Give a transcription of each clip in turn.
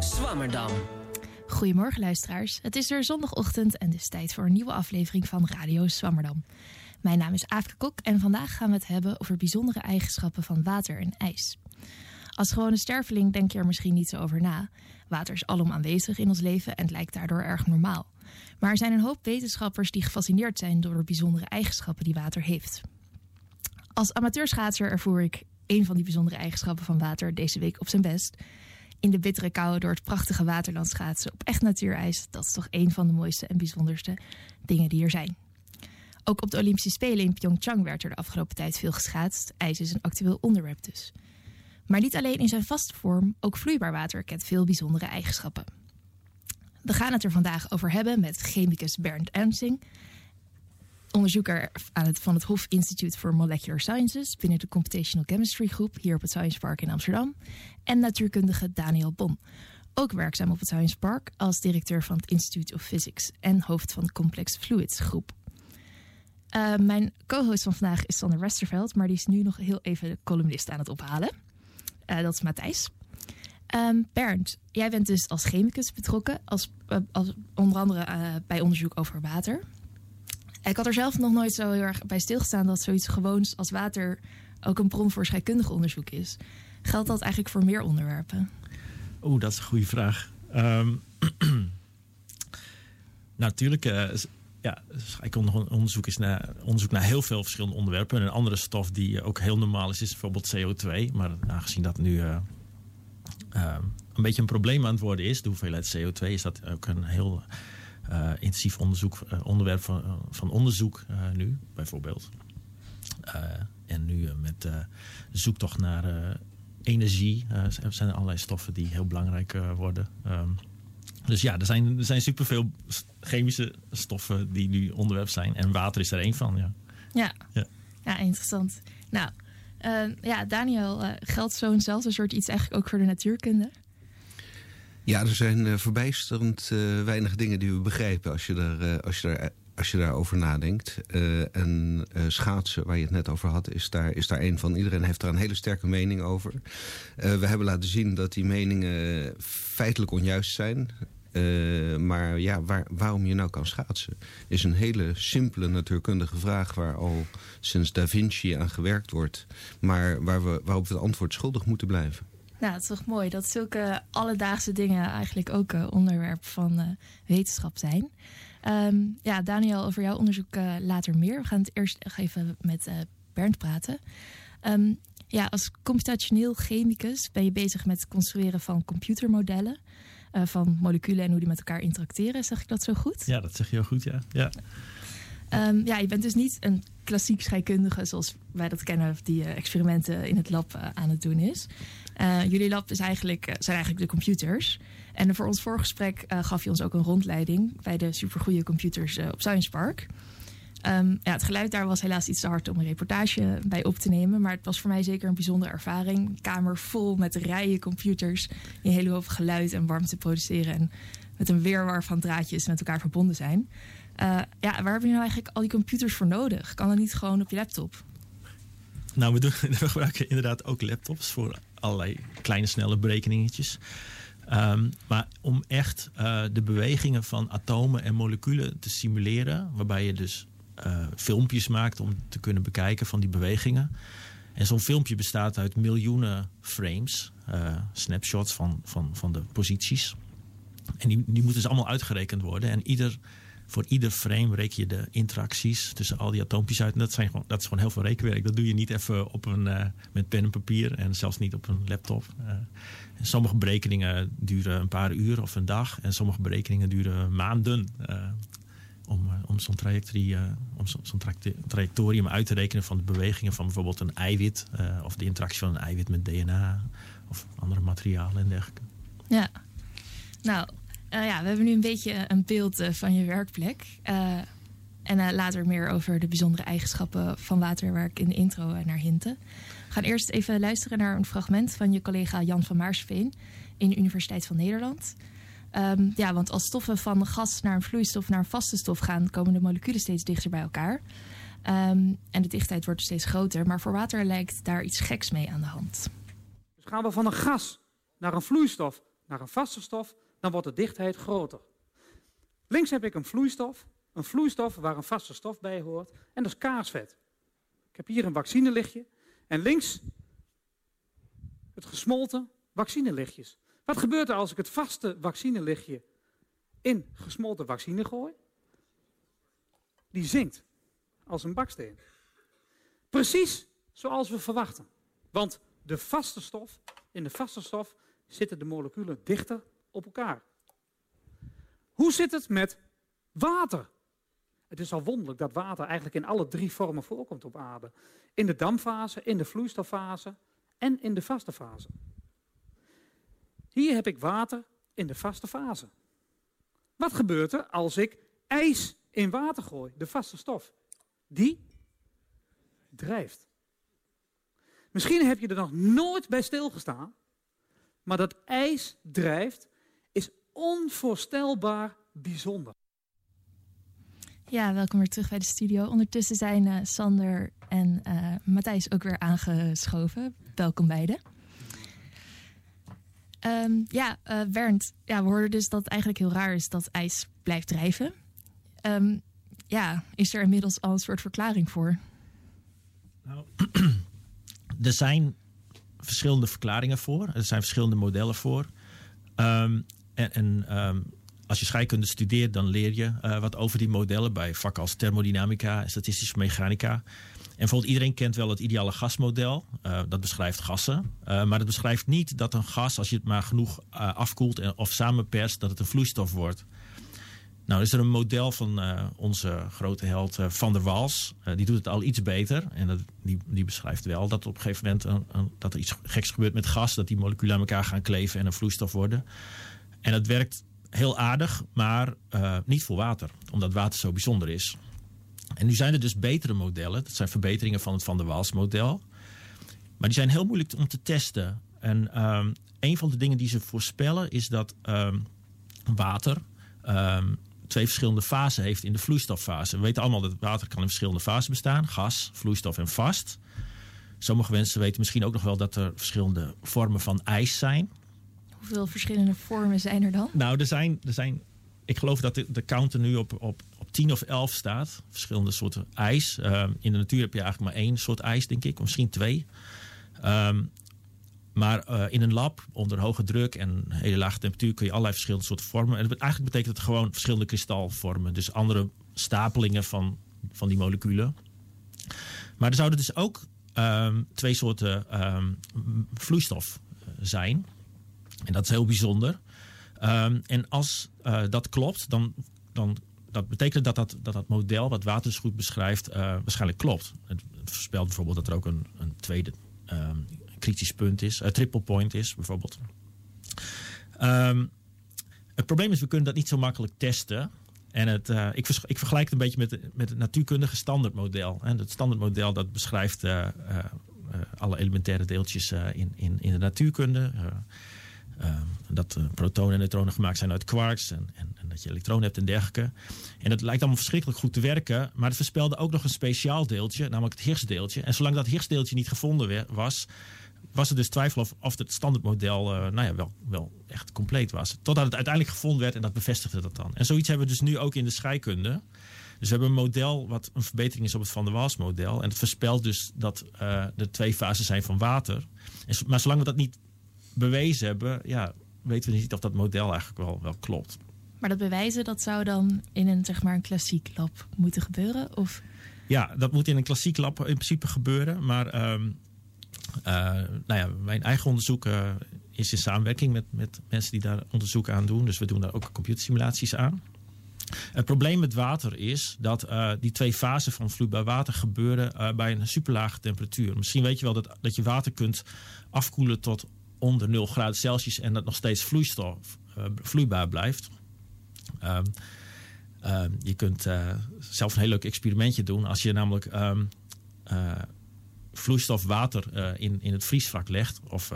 Radio Swammerdam. Goedemorgen luisteraars. Het is weer zondagochtend en dus tijd voor een nieuwe aflevering van Radio Swammerdam. Mijn naam is Aafke Kok en vandaag gaan we het hebben over bijzondere eigenschappen van water en ijs. Als gewone sterveling denk je er misschien niet zo over na. Water is alom aanwezig in ons leven en lijkt daardoor erg normaal. Maar er zijn een hoop wetenschappers die gefascineerd zijn door de bijzondere eigenschappen die water heeft. Als amateurschaatser ervoer ik een van die bijzondere eigenschappen van water deze week op zijn best. In de bittere kou door het prachtige waterland schaatsen op echt natuurijs, dat is toch een van de mooiste en bijzonderste dingen die er zijn. Ook op de Olympische Spelen in Pyeongchang werd er de afgelopen tijd veel geschaatst. IJs is een actueel onderwerp dus. Maar niet alleen in zijn vaste vorm, ook vloeibaar water kent veel bijzondere eigenschappen. We gaan het er vandaag over hebben met chemicus Bernd Ensing, onderzoeker aan het, van het Hof Institute for Molecular Sciences binnen de Computational Chemistry groep hier op het Science Park in Amsterdam, en natuurkundige Daniel Bon, ook werkzaam op het Science Park als directeur van het Institute of Physics en hoofd van de Complex Fluids groep. Uh, mijn co-host van vandaag is Sander Westerveld, maar die is nu nog heel even de columnist aan het ophalen. Uh, dat is Matthijs. Um, Bernd, jij bent dus als chemicus betrokken, als, uh, als onder andere bij onderzoek over water. Ik had er zelf nog nooit zo heel erg bij stilgestaan dat zoiets gewoons als water ook een bron voor scheikundig onderzoek is. Geldt dat eigenlijk voor meer onderwerpen? Oeh, dat is een goede vraag. Um, natuurlijk, uh, ja, scheikundig onderzoek is naar, onderzoek naar heel veel verschillende onderwerpen. een andere stof die ook heel normaal is, is bijvoorbeeld CO2. Maar aangezien dat nu uh, uh, een beetje een probleem aan het worden is, de hoeveelheid CO2, is dat ook een heel intensief onderzoek, uh, onderwerp van, uh, van onderzoek nu, bijvoorbeeld. en nu met zoektocht naar energie er zijn er allerlei stoffen die heel belangrijk worden. Um, dus ja, er zijn, er zijn superveel chemische stoffen die nu onderwerp zijn. En water is er één van, ja. Ja, ja. ja interessant. Nou, ja, Daniel, geldt zo'nzelfde soort iets eigenlijk ook voor de natuurkunde? Ja, er zijn uh, verbijsterend uh, weinig dingen die we begrijpen als je, daar, uh, als je, daar, als je daarover nadenkt. en schaatsen, waar je het net over had, is daar, is daar een van. Iedereen heeft daar een hele sterke mening over. we hebben laten zien dat die meningen feitelijk onjuist zijn. maar ja, waar, waarom je nou kan schaatsen... is een hele simpele natuurkundige vraag... waar al sinds Da Vinci aan gewerkt wordt... maar waar we, waarop we het antwoord schuldig moeten blijven. Nou, het is toch mooi dat zulke alledaagse dingen eigenlijk ook uh, onderwerp van uh, wetenschap zijn. Um, ja, Daniel, over jouw onderzoek uh, later meer. We gaan het eerst even met Bernd praten. Um, ja, als computationeel chemicus ben je bezig met het construeren van computermodellen. van moleculen en hoe die met elkaar interacteren. Zeg ik dat zo goed? Ja, dat zeg je heel goed, ja. ja. Um, ja, je bent dus niet een klassiek scheikundige zoals wij dat kennen, die experimenten in het lab aan het doen is. Uh, jullie lab is eigenlijk, zijn eigenlijk de computers. En voor ons voorgesprek uh, gaf je ons ook een rondleiding bij de supergoeie computers op Science Park. Um, ja, het geluid daar was helaas iets te hard om een reportage bij op te nemen. Maar het was voor mij zeker een bijzondere ervaring. Een kamer vol met rijen computers die een hele hoop geluid en warmte produceren. En met een weerwar van draadjes met elkaar verbonden zijn. ja, waar heb je nou eigenlijk al die computers voor nodig? Kan dat niet gewoon op je laptop? Nou, we, doen, we gebruiken inderdaad ook laptops voor allerlei kleine snelle berekeningetjes. Um, maar om echt uh, de bewegingen van atomen en moleculen te simuleren, waarbij je dus uh, filmpjes maakt om te kunnen bekijken van die bewegingen. En zo'n filmpje bestaat uit miljoenen frames, uh, snapshots van, van, van de posities. En die, die moeten dus allemaal uitgerekend worden. En ieder voor ieder frame reken je de interacties tussen al die atoompjes uit. En dat, zijn gewoon, dat is gewoon heel veel rekenwerk. Dat doe je niet even op een, uh, met pen en papier en zelfs niet op een laptop. Uh, sommige berekeningen duren een paar uur of een dag. En sommige berekeningen duren maanden. Uh, om, om zo'n trajectorie, om zo'n trajectorium uit te rekenen van de bewegingen van bijvoorbeeld een eiwit. of de interactie van een eiwit met DNA of andere materialen en dergelijke. Ja, nou, uh, ja, we hebben nu een beetje een beeld uh, van je werkplek. Uh, en later meer over de bijzondere eigenschappen van water, waar ik in de intro naar hintte. We gaan eerst even luisteren naar een fragment van je collega Jan van Maarsveen in de Universiteit van Nederland. Um, ja, want als stoffen van gas naar een vloeistof naar een vaste stof gaan, komen de moleculen steeds dichter bij elkaar. Um, en de dichtheid wordt steeds groter, maar voor water lijkt daar iets geks mee aan de hand. Dus gaan we van een gas naar een vloeistof naar een vaste stof, dan wordt de dichtheid groter. Links heb ik een vloeistof, een vloeistof waar een vaste stof bij hoort, en dat is kaarsvet. Ik heb hier een vaccinelichtje en links het gesmolten vaccinelichtjes. Wat gebeurt er als ik het vaste vaccinelichtje in gesmolten vaccine gooi? Die zinkt als een baksteen. Precies zoals we verwachten. Want de vaste stof, in de vaste stof zitten de moleculen dichter op elkaar. Hoe zit het met water? Het is al wonderlijk dat water eigenlijk in alle drie vormen voorkomt op aarde. In de dampfase, in de vloeistoffase en in de vaste fase. Hier heb ik water in de vaste fase. Wat gebeurt er als ik ijs in water gooi, de vaste stof? Die drijft. Misschien heb je er nog nooit bij stilgestaan, maar dat ijs drijft onvoorstelbaar bijzonder. Ja, welkom weer terug bij de studio. Ondertussen zijn uh, Sander en uh, Matthijs ook weer aangeschoven. Welkom beiden. Um, ja, uh, Bernd, ja, we hoorden dus dat het eigenlijk heel raar is dat ijs blijft drijven. Um, ja, is er inmiddels al een soort verklaring voor? Nou, er zijn verschillende verklaringen voor. Er zijn verschillende modellen voor. Um, en, um, als je scheikunde studeert, dan leer je uh, wat over die modellen bij vakken als thermodynamica statistische mechanica. En bijvoorbeeld iedereen kent wel het ideale gasmodel. Uh, dat beschrijft gassen. Uh, maar dat beschrijft niet dat een gas, als je het maar genoeg afkoelt en, of samenperst, dat het een vloeistof wordt. Nou, is er een model van onze grote held Van der Waals. Die doet het al iets beter. En dat, die, die beschrijft wel dat op een gegeven moment een, dat er iets geks gebeurt met gas. Dat die moleculen aan elkaar gaan kleven en een vloeistof worden. En dat werkt heel aardig, maar niet voor water. Omdat water zo bijzonder is. En nu zijn er dus betere modellen. Dat zijn verbeteringen van het Van der Waals model. Maar die zijn heel moeilijk om te testen. En um, een van de dingen die ze voorspellen is dat um, water... Um, twee verschillende fasen heeft in de vloeistoffase. We weten allemaal dat water kan in verschillende fasen bestaan. Gas, vloeistof en vast. Sommige mensen weten misschien ook nog wel dat er verschillende vormen van ijs zijn. Hoeveel verschillende vormen zijn er dan? Nou, er zijn, er zijn ik geloof dat de, de counter nu op, op, op 10 of 11 staat. Verschillende soorten ijs. Uh, in de natuur heb je eigenlijk maar één soort ijs, denk ik. Of misschien twee. Um, maar uh, in een lab, onder hoge druk en hele lage temperatuur, kun je allerlei verschillende soorten vormen. En eigenlijk betekent het gewoon verschillende kristalvormen. Dus andere stapelingen van, van die moleculen. Maar er zouden dus ook um, twee soorten vloeistof zijn. En dat is heel bijzonder. Um, en als uh, dat klopt, dan, dan dat betekent dat dat, dat dat model wat Waters goed beschrijft uh, waarschijnlijk klopt. Het, voorspelt bijvoorbeeld dat er ook een, een tweede um, kritisch punt is, uh, triple point is bijvoorbeeld. Um, het probleem is, we kunnen dat niet zo makkelijk testen. En het, uh, ik, ik, vergelijk het een beetje met, met het natuurkundige standaardmodel. En het standaardmodel dat beschrijft alle elementaire deeltjes in, in, in de natuurkunde. Dat protonen en neutronen gemaakt zijn uit quarks en, en, en, dat je elektronen hebt en dergelijke. En dat lijkt allemaal verschrikkelijk goed te werken. Maar het voorspelde ook nog een speciaal deeltje, namelijk het Higgsdeeltje. En zolang dat Higgsdeeltje niet gevonden was, was er dus twijfel of, of het standaardmodel uh, nou ja, wel, wel echt compleet was. Totdat het uiteindelijk gevonden werd en dat bevestigde dat dan. En zoiets hebben we dus nu ook in de scheikunde. Dus we hebben een model wat een verbetering is op het Van der Waals model. En het voorspelt dus dat uh, er twee fasen zijn van water. En, maar zolang we dat niet bewezen hebben, ja, weten we niet of dat model eigenlijk wel, wel klopt. Maar dat bewijzen, dat zou dan in een, zeg maar, een klassiek lab moeten gebeuren? Of? Ja, dat moet in een klassiek lab in principe gebeuren. Maar um, uh, nou ja, mijn eigen onderzoek uh, is in samenwerking met, met mensen die daar onderzoek aan doen. Dus we doen daar ook computersimulaties aan. Het probleem met water is dat uh, die twee fasen van vloeibaar water gebeuren bij een superlage temperatuur. Misschien weet je wel dat, dat je water kunt afkoelen tot onder 0 graden Celsius en dat nog steeds vloeistof, vloeibaar blijft. Um, um, je kunt zelf een heel leuk experimentje doen als je namelijk um, vloeistof water in, in het vriesvak legt. Of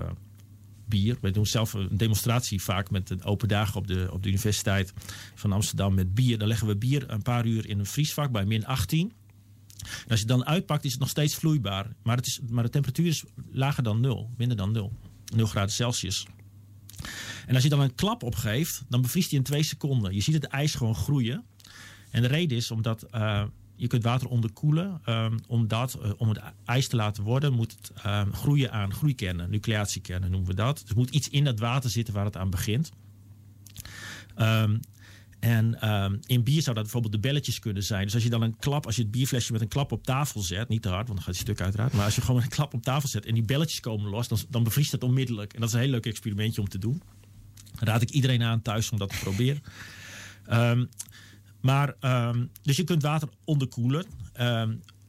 bier. We doen zelf een demonstratie vaak met een open dagen op de, op de Universiteit van Amsterdam met bier. Dan leggen we bier een paar uur in een vriesvak bij min 18. En als je het dan uitpakt is het nog steeds vloeibaar. Maar, het is, maar de temperatuur is lager dan 0. Minder dan 0. 0 graden Celsius. En als je dan een klap opgeeft, dan bevriest hij in twee seconden. Je ziet het ijs gewoon groeien. En de reden is omdat eh, je kunt water onderkoelen. Um, omdat, uh, om het ijs te laten worden, moet het um, groeien aan groeikernen. Nucleatiekernen noemen we dat. Dus er moet iets in dat water zitten waar het aan begint. Um, en um, in bier zou dat bijvoorbeeld de belletjes kunnen zijn. Dus als je dan een klap, als je het bierflesje met een klap op tafel zet, niet te hard, want dan gaat het stuk uiteraard. Maar als je gewoon een klap op tafel zet en die belletjes komen los, dan, dan bevriest het onmiddellijk. En dat is een heel leuk experimentje om te doen. Raad ik iedereen aan thuis om dat te proberen. Um, maar, um, dus je kunt water onderkoelen.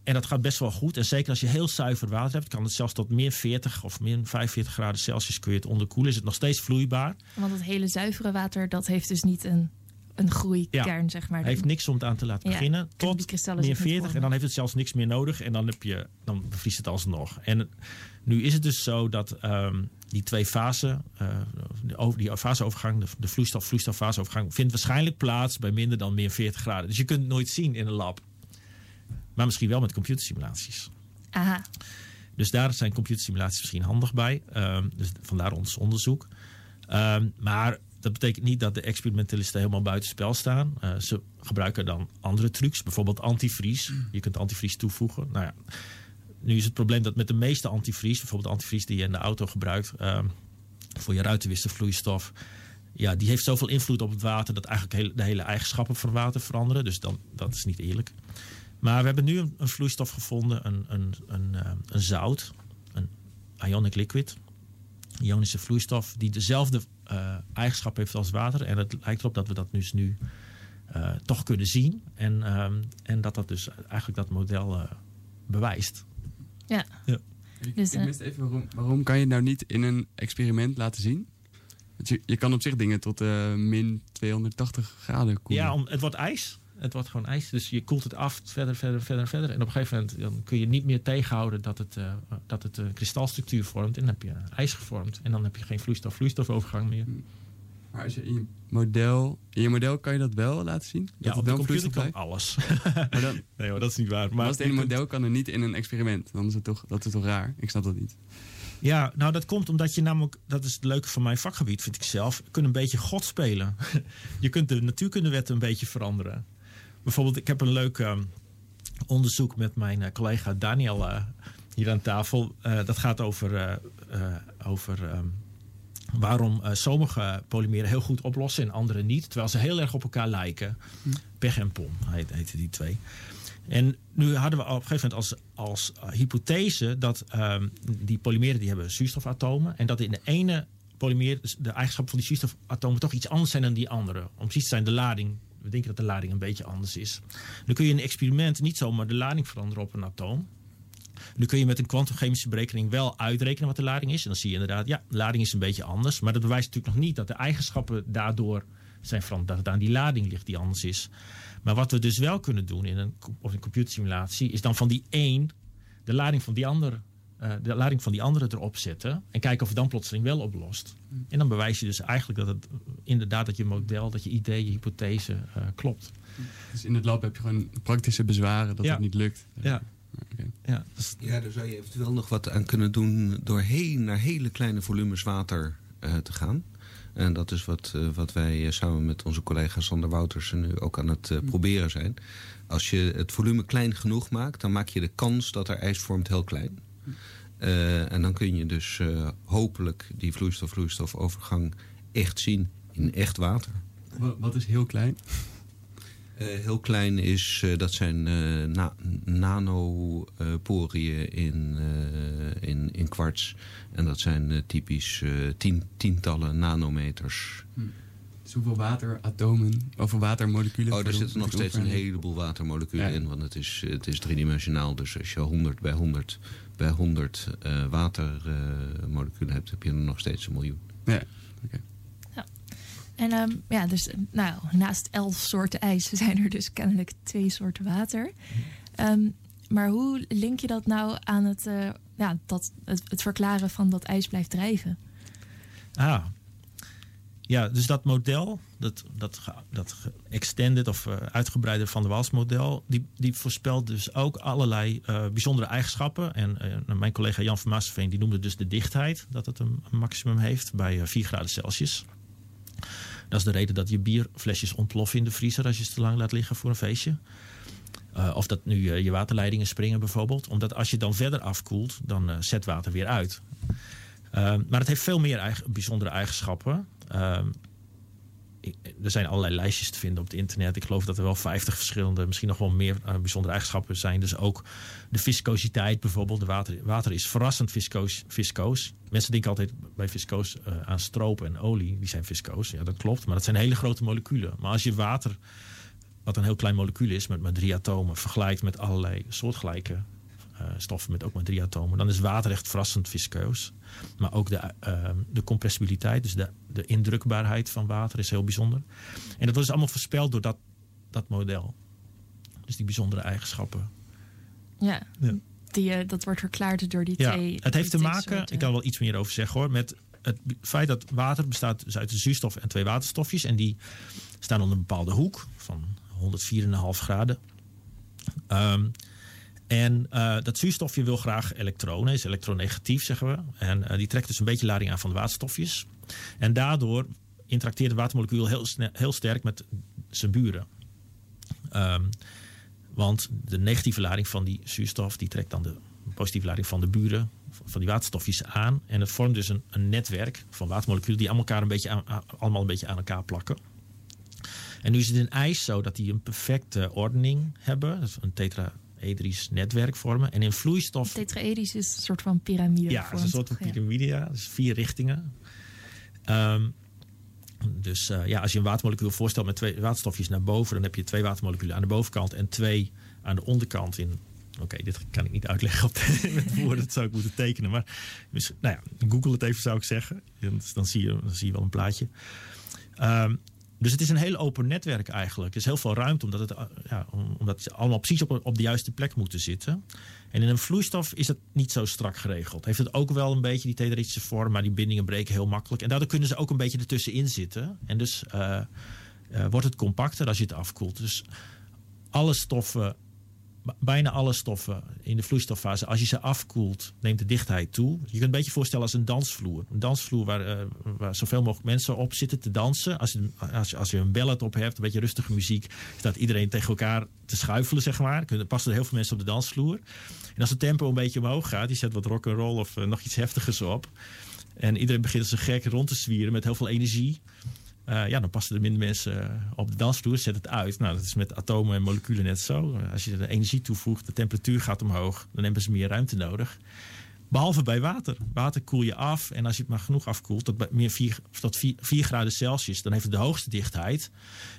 En dat gaat best wel goed. En zeker als je heel zuiver water hebt, kan het zelfs tot meer 40 of meer 45 graden Celsius kun je het onderkoelen. Is het nog steeds vloeibaar. Want het hele zuivere water, dat heeft dus niet een een groeikern, ja, zeg maar. Hij heeft niks om het aan te laten beginnen. Ja, tot meer 40 en dan heeft het zelfs niks meer nodig. En dan, heb je, dan bevriest het alsnog. En nu is het dus zo dat um, die twee fasen, uh, die faseovergang, de, de vloeistof-vloeistof-faseovergang, vindt waarschijnlijk plaats bij minder dan meer 40 graden. Dus je kunt het nooit zien in een lab. Maar misschien wel met computersimulaties. Aha. Dus daar zijn computersimulaties misschien handig bij. Um, dus vandaar ons onderzoek. Um, maar dat betekent niet dat de experimentalisten helemaal buitenspel staan. Uh, ze gebruiken dan andere trucs, bijvoorbeeld antivries. Je kunt antivries toevoegen. Nou ja, nu is het probleem dat met de meeste antivries, bijvoorbeeld antivries die je in de auto gebruikt uh, voor je ruitenwisselvloeistof, ja, die heeft zoveel invloed op het water dat eigenlijk de hele eigenschappen van water veranderen. Dus dan, dat is niet eerlijk. Maar we hebben nu een, een vloeistof gevonden, een, een, een, uh, een zout, een ionic liquid ionische vloeistof die dezelfde uh, eigenschap heeft als water. En het lijkt erop dat we dat dus nu uh, toch kunnen zien. En, um, en dat dat dus eigenlijk dat model uh, bewijst. Ja. ja. Ik, dus, ik even waarom, waarom kan je het nou niet in een experiment laten zien? Je, je kan op zich dingen tot min 280 graden koelen. Ja, om, het wordt ijs. Het wordt gewoon ijs. Dus je koelt het af verder, verder, verder, verder. En op een gegeven moment dan kun je niet meer tegenhouden dat het, uh, dat het een kristalstructuur vormt. En dan heb je ijs gevormd. En dan heb je geen vloeistof-vloeistofovergang meer. Maar als je in je model, in je model kan je dat wel laten zien? Dat ja, op de computer kan alles. maar dan, nee hoor, dat is niet waar. Maar, maar als het in een model kan er niet in een experiment. Dan is het toch, dat is toch raar? Ik snap dat niet. Ja, nou dat komt omdat je namelijk, dat is het leuke van mijn vakgebied vind ik zelf, je kunt een beetje God spelen. je kunt de natuurkundewetten een beetje veranderen. Bijvoorbeeld, ik heb een leuk uh, onderzoek met mijn uh, collega Daniel uh, hier aan tafel. dat gaat over, over um, waarom sommige polymeren heel goed oplossen en andere niet. Terwijl ze heel erg op elkaar lijken. Hm. Pech en pom heet, die twee. En nu hadden we op een gegeven moment als, als hypothese dat um, die polymeren die hebben zuurstofatomen. En dat in de ene polymeer de eigenschappen van die zuurstofatomen toch iets anders zijn dan die andere. Om precies te zijn de lading we denken dat de lading een beetje anders is. Dan kun je in een experiment niet zomaar de lading veranderen op een atoom. Nu kun je met een kwantumchemische berekening wel uitrekenen wat de lading is. En dan zie je inderdaad, ja, de lading is een beetje anders. Maar dat bewijst natuurlijk nog niet dat de eigenschappen daardoor zijn veranderd. Dat het aan die lading ligt die anders is. Maar wat we dus wel kunnen doen in een, of een computersimulatie... is dan van die één de lading van die andere uh, de lading van die andere erop zetten. En kijken of het dan plotseling wel oplost. Mm. En dan bewijs je dus eigenlijk dat het inderdaad dat je model, dat je idee, je hypothese uh, klopt. Dus in het lab heb je gewoon praktische bezwaren dat ja. het niet lukt. Ja. Okay. Ja, dus... ja, daar zou je eventueel nog wat aan kunnen doen door heen naar hele kleine volumes water uh, te gaan. En dat is wat, uh, wat wij samen met onze collega Sander Wouters nu ook aan het uh, mm. proberen zijn. Als je het volume klein genoeg maakt, dan maak je de kans dat er ijs vormt heel klein. Uh, en dan kun je dus uh, hopelijk die vloeistof-vloeistofovergang echt zien in echt water. Wat is heel klein? Uh, heel klein is, dat zijn na nanoporiën in, in, in kwarts. En dat zijn typisch tien, tientallen nanometers. Hm. Dus hoeveel wateratomen, of watermoleculen? Oh, er zitten nog steeds een heleboel watermoleculen ja. in, want het is, het is driedimensionaal. Dus als je 100 bij 100 bij 100 uh, watermoleculen hebt, heb je er nog steeds een miljoen. Ja, oké. Ja. En um, ja, dus nou, naast elf soorten ijs zijn er dus kennelijk twee soorten water. Um, maar hoe link je dat nou aan het, uh, ja, dat, het, het verklaren van dat ijs blijft drijven? Ah, ja, dus dat model, dat, dat, dat extended of uh, uitgebreide van de Waals model, die, die voorspelt dus ook allerlei uh, bijzondere eigenschappen. En uh, mijn collega Jan van Maasveen die noemde dus de dichtheid, dat het een, maximum heeft bij 4 graden Celsius. Dat is de reden dat je bierflesjes ontploffen in de vriezer als je ze te lang laat liggen voor een feestje. Of dat nu je waterleidingen springen bijvoorbeeld. Omdat als je dan verder afkoelt, dan zet water weer uit. Maar het heeft veel meer eigen, bijzondere eigenschappen. Ehm, er zijn allerlei lijstjes te vinden op het internet. Ik geloof dat er wel 50 verschillende, misschien nog wel meer bijzondere eigenschappen zijn. Dus ook de viscositeit bijvoorbeeld. Water, water is verrassend viscoos. Mensen denken altijd bij viscoos aan stroop en olie. Die zijn viscoos. Ja, dat klopt. Maar dat zijn hele grote moleculen. Maar als je water wat een heel klein molecuul is met maar drie atomen, vergelijkt met allerlei soortgelijke uh, stoffen met ook maar drie atomen, dan is water echt verrassend viscoos. Maar ook de, uh, de compressibiliteit, dus de, de indrukbaarheid van water is heel bijzonder. En dat wordt dus allemaal voorspeld door dat, dat model. Dus die bijzondere eigenschappen. Ja, ja. Die, uh, dat wordt verklaard door die twee. Ja, het heeft te maken, ik kan er wel iets meer over zeggen hoor, met het feit dat water bestaat dus uit een zuurstof en twee waterstofjes. En die staan onder een bepaalde hoek van 104,5 graden. Um, en uh, dat zuurstofje wil graag elektronen, is elektronegatief zeggen we. En uh, die trekt dus een beetje lading aan van de waterstofjes. En daardoor interacteert het watermolecuul heel, heel sterk met zijn buren. Um, want de negatieve lading van die zuurstof die trekt dan de positieve lading van de buren, van die waterstofjes aan. En het vormt dus een, een netwerk van watermoleculen die allemaal, elkaar een beetje allemaal een beetje aan elkaar plakken. En nu is het in ijs zo dat die een perfecte ordening hebben. Een tetraedrisch netwerk vormen. En in vloeistof... Tetraedrisch is een soort van piramide. Ja, het is een soort van piramide. Ja. Dus vier richtingen. Um, dus uh, ja, als je een watermolecuul voorstelt met twee waterstofjes naar boven... dan heb je twee watermoleculen aan de bovenkant en twee aan de onderkant in... Oké, okay, dit kan ik niet uitleggen op de, met woorden, dat zou ik moeten tekenen. Maar dus, nou ja, google het even zou ik zeggen. Dan zie je, dan zie je wel een plaatje. Um, dus het is een heel open netwerk eigenlijk. Er is heel veel ruimte, omdat, het, ja, omdat ze allemaal precies op, op de juiste plek moeten zitten. En in een vloeistof is het niet zo strak geregeld. Heeft het ook wel een beetje die tederische vorm, maar die bindingen breken heel makkelijk. En daardoor kunnen ze ook een beetje ertussenin zitten. En dus uh, uh, wordt het compacter als je het afkoelt. Dus alle stoffen bijna alle stoffen in de vloeistoffase, als je ze afkoelt, neemt de dichtheid toe. Je kunt een beetje voorstellen als een dansvloer. Een dansvloer waar, uh, waar zoveel mogelijk mensen op zitten te dansen. Als je, als, je, als je een ballad op hebt, een beetje rustige muziek, staat iedereen tegen elkaar te schuifelen, zeg maar. Er passen er heel veel mensen op de dansvloer. En als het tempo een beetje omhoog gaat, je zet wat rock and roll of uh, nog iets heftigers op. En iedereen begint als een gek rond te zwieren met heel veel energie. Uh, ja, dan passen er minder mensen uh, op de dansvloer, zet het uit. Nou, dat is met atomen en moleculen net zo. Als je er energie toevoegt, de temperatuur gaat omhoog, dan hebben ze meer ruimte nodig. Behalve bij water. Water koel je af en als je het maar genoeg afkoelt, tot, meer 4, tot 4, 4 graden Celsius, dan heeft het de hoogste dichtheid.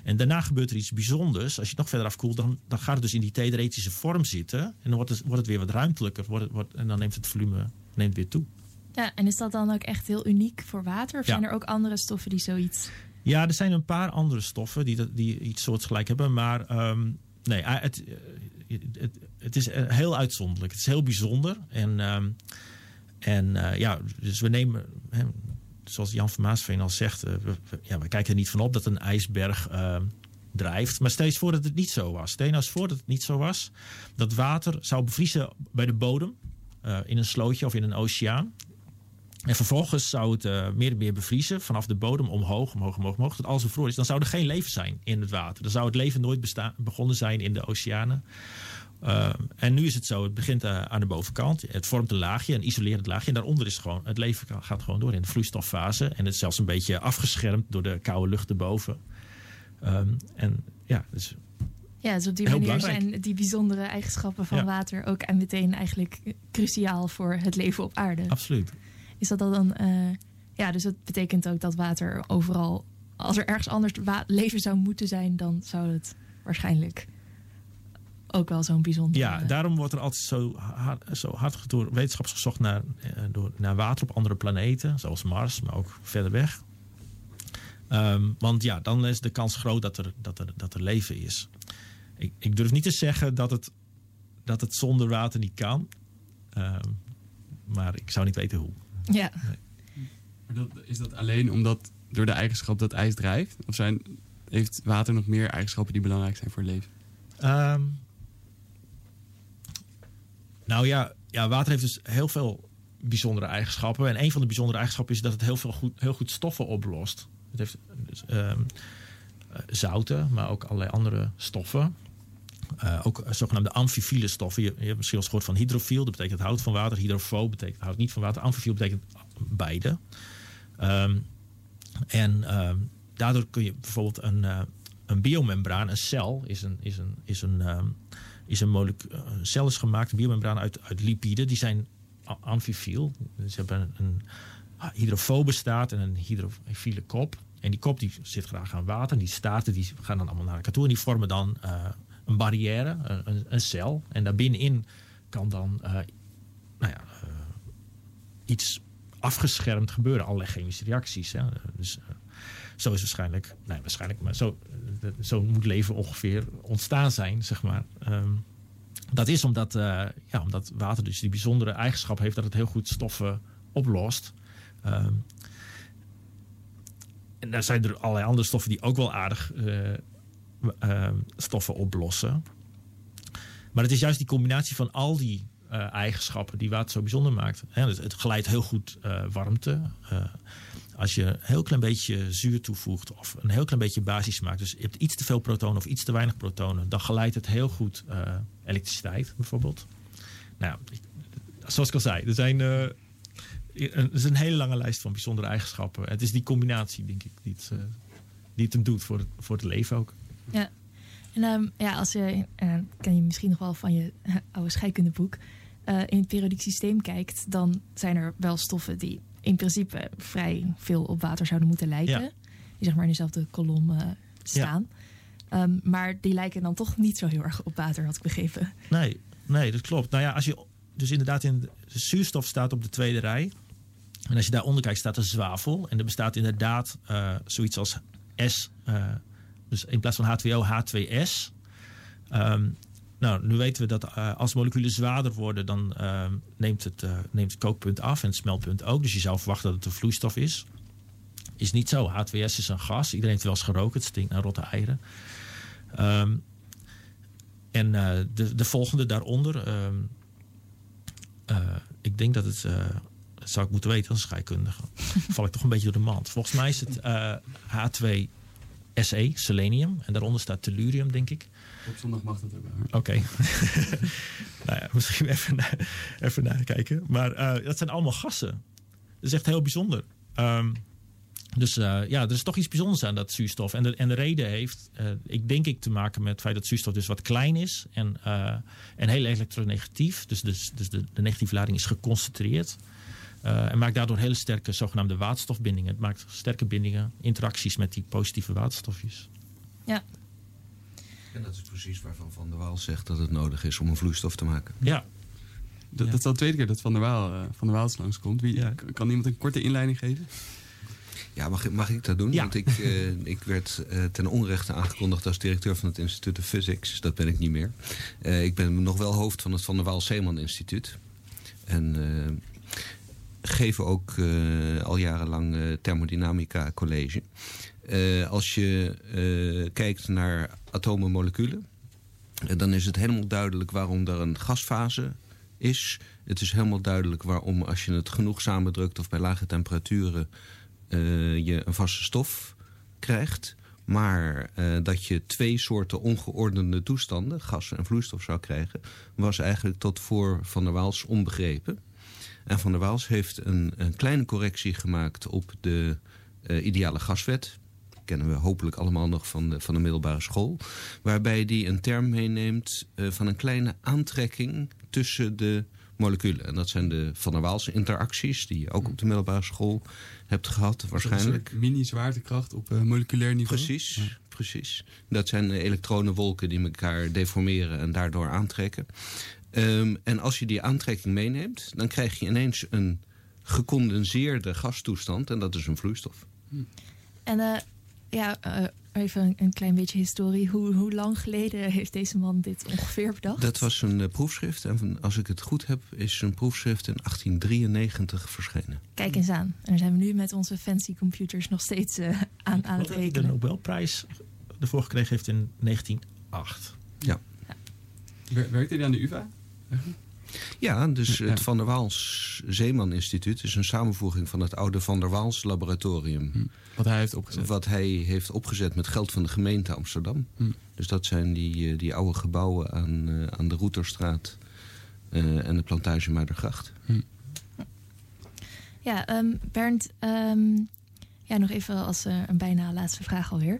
En daarna gebeurt er iets bijzonders. Als je het nog verder afkoelt, dan, dan gaat het dus in die theoretische vorm zitten. En dan wordt het, wordt het weer wat ruimtelijker wordt het, wordt, en dan neemt het volume neemt weer toe. Ja, en is dat dan ook echt heel uniek voor water? Of ja. zijn er ook andere stoffen die zoiets ja, er zijn een paar andere stoffen die, die iets soortgelijk hebben. Maar um, nee, het, het, het, is heel uitzonderlijk. Het is heel bijzonder. En, um, en ja, dus we nemen, hè, zoals Jan van Maasveen al zegt, we, ja, we kijken er niet van op dat een ijsberg uh, drijft. Maar steeds voordat het niet zo was. Stel nou eens voor dat het niet zo was. Dat water zou bevriezen bij de bodem. in een slootje of in een oceaan. En vervolgens zou het uh, meer en meer bevriezen vanaf de bodem omhoog, omhoog, omhoog, omhoog. Tot alles bevroren is. Dan zou er geen leven zijn in het water. Dan zou het leven nooit bestaan, begonnen zijn in de oceanen. Uh, en nu is het zo, het begint uh, aan de bovenkant. Het vormt een laagje, een isolerend laagje. En daaronder is gewoon, het leven gaat gewoon door in de vloeistoffase. En het is zelfs een beetje afgeschermd door de koude lucht erboven. Um, en ja, dus ja, dus op die manier zijn die bijzondere eigenschappen van ja. water ook en meteen eigenlijk cruciaal voor het leven op aarde. Absoluut is dat dan. Uh, ja, dus dat betekent ook dat water overal. Als er ergens anders leven zou moeten zijn, dan zou het waarschijnlijk ook wel zo'n bijzonder. Ja, daarom wordt er altijd zo hard, zo hard door wetenschappers gezocht naar, uh, door, naar water op andere planeten, zoals Mars, maar ook verder weg. Um, want ja, dan is de kans groot dat er, dat er, dat er leven is. Ik, ik durf niet te zeggen dat het, dat het zonder water niet kan. Um, maar ik zou niet weten hoe. Ja. Nee. Maar dat, is dat alleen omdat door de eigenschap dat ijs drijft? Of zijn, heeft water nog meer eigenschappen die belangrijk zijn voor het leven? Um, nou ja, ja, water heeft dus heel veel bijzondere eigenschappen. En een van de bijzondere eigenschappen is dat het heel, veel goed, heel goed stoffen oplost. Het heeft dus, ehm, eh, zouten, maar ook allerlei andere stoffen. Uh, ook zogenaamde amfifiele stoffen. Je, je, hebt misschien al gehoord van hydrofiel, dat betekent hout van water. Hydrofoob betekent hout niet van water. Amfifiel betekent beide. Um, en um, daardoor kun je bijvoorbeeld een, uh, een biomembraan, een cel, is een, is een, is een, um, is een, molecu- een cel is gemaakt, een biomembraan uit, uit lipiden. Die zijn amfifiel. Ze hebben een, een hydrofobe staat en een hydrofiele kop. En die kop die zit graag aan water. En die staarten die gaan dan allemaal naar elkaar toe. En die vormen dan een barrière, een, cel. En daarbinnenin kan dan uh, nou ja, uh, iets afgeschermd gebeuren. Allerlei chemische reacties. Hè. Dus zo is waarschijnlijk, nee waarschijnlijk, maar zo, zo moet leven ongeveer ontstaan zijn, zeg maar. Um, dat is omdat, ja, omdat water dus die bijzondere eigenschap heeft dat het heel goed stoffen oplost. Um, en daar zijn er allerlei andere stoffen die ook wel aardig uh, stoffen oplossen. Maar het is juist die combinatie van al die uh, eigenschappen die water zo bijzonder maakt. Het, het geleidt heel goed warmte. als je een heel klein beetje zuur toevoegt of een heel klein beetje basis maakt. Dus je hebt iets te veel protonen of iets te weinig protonen. Dan geleidt het heel goed elektriciteit bijvoorbeeld. Nou, zoals ik al zei, er zijn het is een hele lange lijst van bijzondere eigenschappen. Het is die combinatie, denk ik, die het, die het doet voor voor het leven ook. Ja, en um, ja, als je, uh, ken je misschien nog wel van je uh, oude scheikundeboek, in het periodiek systeem kijkt, dan zijn er wel stoffen die in principe vrij veel op water zouden moeten lijken. Ja. Die zeg maar in dezelfde kolom staan. Ja. Um, maar die lijken dan toch niet zo heel erg op water, had ik begrepen. Nee, nee dat klopt. Nou ja, als je dus inderdaad in de zuurstof staat op de tweede rij. En als je daaronder kijkt, staat er zwavel. En er bestaat inderdaad uh, zoiets als S. Dus in plaats van H2O, H2S. Ehm, nou, nu weten we dat eh, als moleculen zwaarder worden, dan ehm, neemt, het, eh, neemt het kookpunt af en het smeltpunt ook. Dus je zou verwachten dat het een vloeistof is. Is niet zo. H2S is een gas. Iedereen heeft wel eens geroken. Het stinkt naar rotte eieren. Ehm, en eh, de, de volgende daaronder. Ik denk dat het. dat zou ik moeten weten als scheikundige. val ik toch een beetje door de mand. Volgens mij is het H2 SE, selenium. En daaronder staat tellurium, denk ik. Op zondag mag dat ook wel. Oké. Nou ja, misschien even, nakijken. even naar kijken. Maar eh, dat zijn allemaal gassen. Dat is echt heel bijzonder. Ehm, dus eh, ja, er is toch iets bijzonders aan dat zuurstof. En de, en de reden heeft, eh, ik denk ik, te maken met het feit dat zuurstof dus wat klein is. En, en heel elektronegatief. Dus, dus, dus de, de negatieve lading is geconcentreerd. Uh, en maakt daardoor hele sterke zogenaamde waterstofbindingen. Het maakt sterke bindingen, interacties met die positieve waterstofjes. Ja. En dat is precies waarvan Van der Waal zegt dat het nodig is om een vloeistof te maken. Ja. Dat, ja. dat is al de tweede keer dat Van der Waal, uh, van der Waal langskomt. Wie, ja. Kan iemand een korte inleiding geven? Ja, mag, mag ik dat doen? Ja. Want ik, uh, ik werd uh, ten onrechte aangekondigd als directeur van het Instituut of Physics. Dat ben ik niet meer. Uh, ik ben nog wel hoofd van het Van der Waal Zeeman Instituut. En geven ook uh, al jarenlang uh, thermodynamica college. Uh, als je kijkt naar atomen en moleculen... dan is het helemaal duidelijk waarom er een gasfase is. Het is helemaal duidelijk waarom als je het genoeg samendrukt... of bij lage temperaturen je een vaste stof krijgt... Maar dat je twee soorten ongeordende toestanden, gas en vloeistof, zou krijgen... was eigenlijk tot voor Van der Waals onbegrepen. En Van der Waals heeft een, een kleine correctie gemaakt op de uh, ideale gaswet. Kennen we hopelijk allemaal nog van de, van de middelbare school. Waarbij die een term meeneemt uh, van een kleine aantrekking tussen de moleculen. En dat zijn de Van der Waalse interacties, die je ook op de middelbare school hebt gehad, waarschijnlijk. Mini-zwaartekracht op uh, moleculair niveau. Precies, ja. precies. Dat zijn elektronenwolken die elkaar deformeren en daardoor aantrekken. Um, en als je die aantrekking meeneemt, dan krijg je ineens een gecondenseerde gastoestand. En dat is een vloeistof. En uh, ja, uh, even een, een, klein beetje historie. Hoe, hoe, lang geleden heeft deze man dit ongeveer bedacht? Dat was een uh, proefschrift. En als ik het goed heb, is een proefschrift in 1893 verschenen. Kijk eens aan. En daar zijn we nu met onze fancy computers nog steeds aan, aan het rekenen. De Nobelprijs ervoor gekregen heeft in 1908. Ja. ja. Werkte hij aan de UvA? Ja, dus het Van der Waals Zeeman Instituut is een samenvoeging van het oude Van der Waals Laboratorium. Hm. Wat hij heeft opgezet? Wat hij heeft opgezet met geld van de gemeente Amsterdam. Hm. Dus dat zijn die, die oude gebouwen aan, aan de Routerstraat en de plantage Muidergracht. Hm. Ja, um, Bernd, ehm, ja, nog even als uh, een bijna laatste vraag alweer.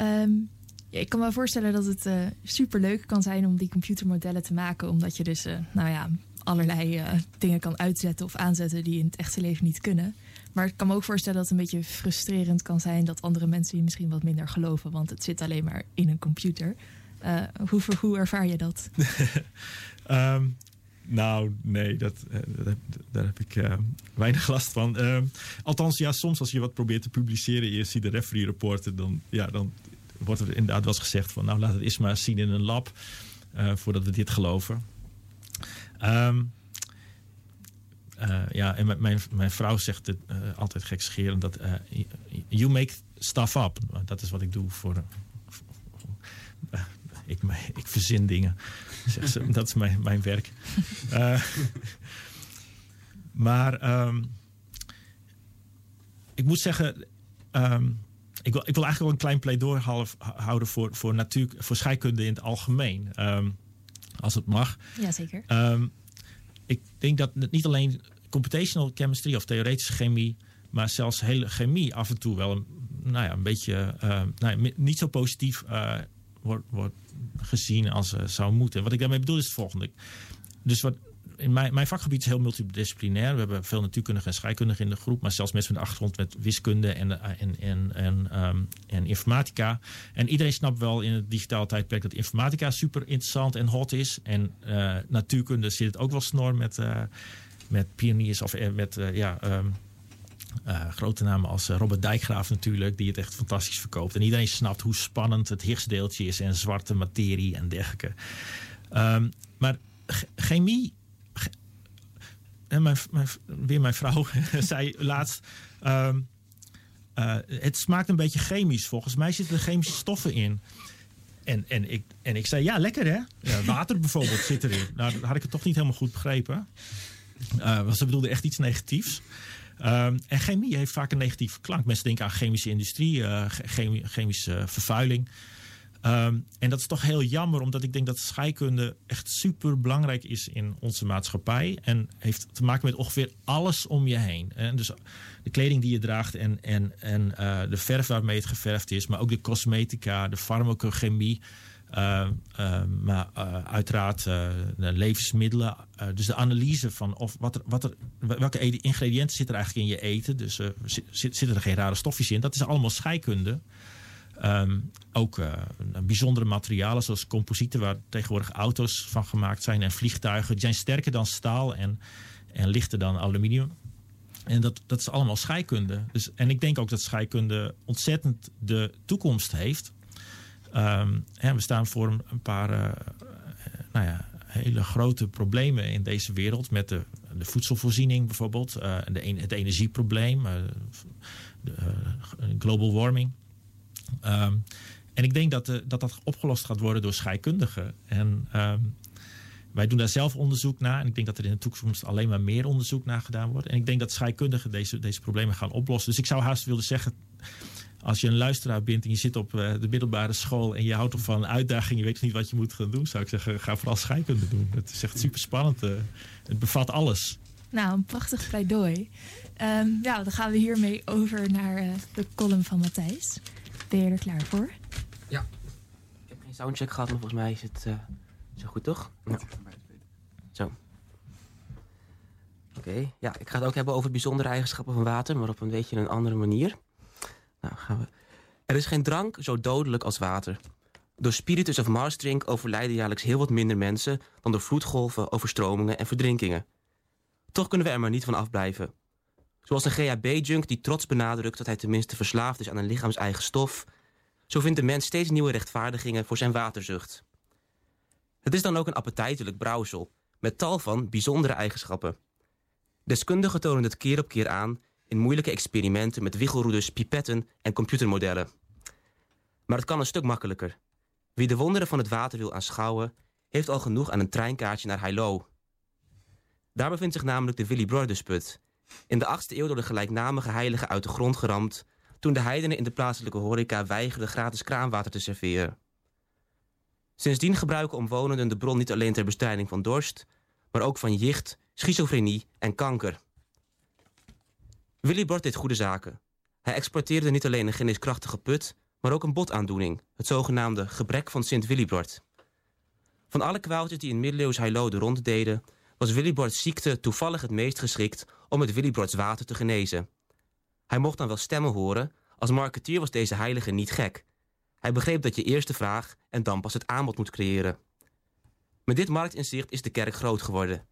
Um, ik kan me voorstellen dat het uh, superleuk kan zijn om die computermodellen te maken. Omdat je dus, uh, nou ja, allerlei dingen kan uitzetten of aanzetten die in het echte leven niet kunnen. Maar ik kan me ook voorstellen dat het een beetje frustrerend kan zijn dat andere mensen je misschien wat minder geloven. Want het zit alleen maar in een computer. hoe, hoe ervaar je dat? um, Nou, nee, dat, eh, daar heb ik weinig last van. Uh, althans, ja, soms als je wat probeert te publiceren... je ziet de referee rapporten, dan, ja, dan wordt er inderdaad wel eens gezegd van... nou, laat het eens maar zien in een lab... Uh, voordat we dit geloven. Um, ja, en mijn, mijn vrouw zegt het altijd gekscherend... dat you make stuff up. Dat is wat ik doe voor... ik, ik verzin dingen. Zeg dat is mijn, mijn werk. Uh, maar um, ik moet zeggen, um, ik, wil, ik wil eigenlijk wel een klein pleidooi houden voor, voor, natuur, voor scheikunde in het algemeen. Um, als het mag. Jazeker. ik denk dat niet alleen computational chemistry of theoretische chemie, maar zelfs hele chemie af en toe wel een, nou ja, een beetje uh, nou ja, niet zo positief uh, wordt, wordt gezien als uh, zou moeten. Wat ik daarmee bedoel is het volgende. Dus wat, mijn, mijn vakgebied is heel multidisciplinair. We hebben veel natuurkundigen en scheikundigen in de groep, maar zelfs mensen met een achtergrond met wiskunde en, eh, en, en, en, um, en informatica. En iedereen snapt wel in het digitale tijdperk dat informatica super interessant en hot is. En uh, natuurkunde zit het ook wel snor met, uh, met pioniers of met ja. Uh, grote namen als eh, Robert Dijkgraaf natuurlijk, die het echt fantastisch verkoopt. En iedereen snapt hoe spannend het Higgsdeeltje is en zwarte materie en dergelijke. Um, maar chemie. En mijn, mijn, weer mijn vrouw zei laatst. Um, uh, het smaakt een beetje chemisch. Volgens mij zitten er chemische stoffen in. En, en, ik, en ik zei, ja, lekker hè? Ja, water bijvoorbeeld zit erin. Nou, dat had ik het toch niet helemaal goed begrepen. Uh, ze bedoelde echt iets negatiefs. Um, en chemie heeft vaak een negatieve klank. Mensen denken aan chemische industrie, chemie, chemische vervuiling. Um, en dat is toch heel jammer, omdat ik denk dat scheikunde echt super belangrijk is in onze maatschappij. En heeft te maken met ongeveer alles om je heen. En dus de kleding die je draagt en, en, en uh, de verf waarmee het geverfd is, maar ook de cosmetica, de farmacochemie. Uh, uh, maar uh, uiteraard de levensmiddelen. dus de analyse van of wat er, wat er, welke ingrediënten zitten er eigenlijk in je eten. Dus zit, zitten er geen rare stofjes in. Dat is allemaal scheikunde. Um, ook bijzondere materialen zoals composieten waar tegenwoordig auto's van gemaakt zijn. En vliegtuigen. Die zijn sterker dan staal en, en lichter dan aluminium. En dat, dat is allemaal scheikunde. Dus, en ik denk ook dat scheikunde ontzettend de toekomst heeft. Um, hè, we staan voor een paar uh, nou ja, hele grote problemen in deze wereld. Met de, de voedselvoorziening bijvoorbeeld. Uh, de, het energieprobleem. De, global warming. Um, en ik denk dat, de, dat dat opgelost gaat worden door scheikundigen. En um, wij doen daar zelf onderzoek naar. En ik denk dat er in de toekomst alleen maar meer onderzoek naar gedaan wordt. En ik denk dat scheikundigen deze, deze problemen gaan oplossen. Dus ik zou haast willen zeggen als je een luisteraar bent en je zit op uh, de middelbare school en je houdt van een uitdaging, je weet niet wat je moet gaan doen, zou ik zeggen, ga vooral scheikunde doen. Het is echt super spannend. Uh, het bevat alles. Nou, een prachtig pleidooi. Um, ja, dan gaan we hiermee over naar de column van Matthijs. Ben je er klaar voor? Ja. Ik heb geen soundcheck gehad, maar volgens mij is het zo goed, toch? Ja. Zo. Oké, okay. ja, ik ga het ook hebben over bijzondere eigenschappen van water, maar op een beetje een andere manier. Nou, gaan we. Er is geen drank zo dodelijk als water. Door spiritus of marsdrink overlijden jaarlijks heel wat minder mensen... dan door vloedgolven, overstromingen en verdrinkingen. Toch kunnen we er maar niet van afblijven. Zoals een GHB-junk die trots benadrukt dat hij tenminste verslaafd is aan een lichaams-eigen stof... zo vindt de mens steeds nieuwe rechtvaardigingen voor zijn waterzucht. Het is dan ook een appetijtelijk brouwsel... met tal van bijzondere eigenschappen. Deskundigen tonen het keer op keer aan in moeilijke experimenten met wiggelroeders, pipetten en computermodellen. Maar het kan een stuk makkelijker. Wie de wonderen van het water wil aanschouwen, heeft al genoeg aan een treinkaartje naar Heilo. Daar bevindt zich namelijk de Willy Brodersput. In de 8e eeuw door de gelijknamige heilige uit de grond geramd... toen de heidenen in de plaatselijke horeca weigerden gratis kraanwater te serveren. Sindsdien gebruiken omwonenden de bron niet alleen ter bestrijding van dorst... maar ook van jicht, schizofrenie en kanker. Willy Brod deed goede zaken. Hij exporteerde niet alleen een geneeskrachtige put... maar ook een botaandoening, het zogenaamde gebrek van Sint Willibrord. Van alle kwaaltjes die in middeleeuws Heilo de rond deden... was Willibrods ziekte toevallig het meest geschikt om het Willibrods water te genezen. Hij mocht dan wel stemmen horen, als marketeer was deze heilige niet gek. Hij begreep dat je eerst de vraag en dan pas het aanbod moet creëren. Met dit marktinzicht is de kerk groot geworden.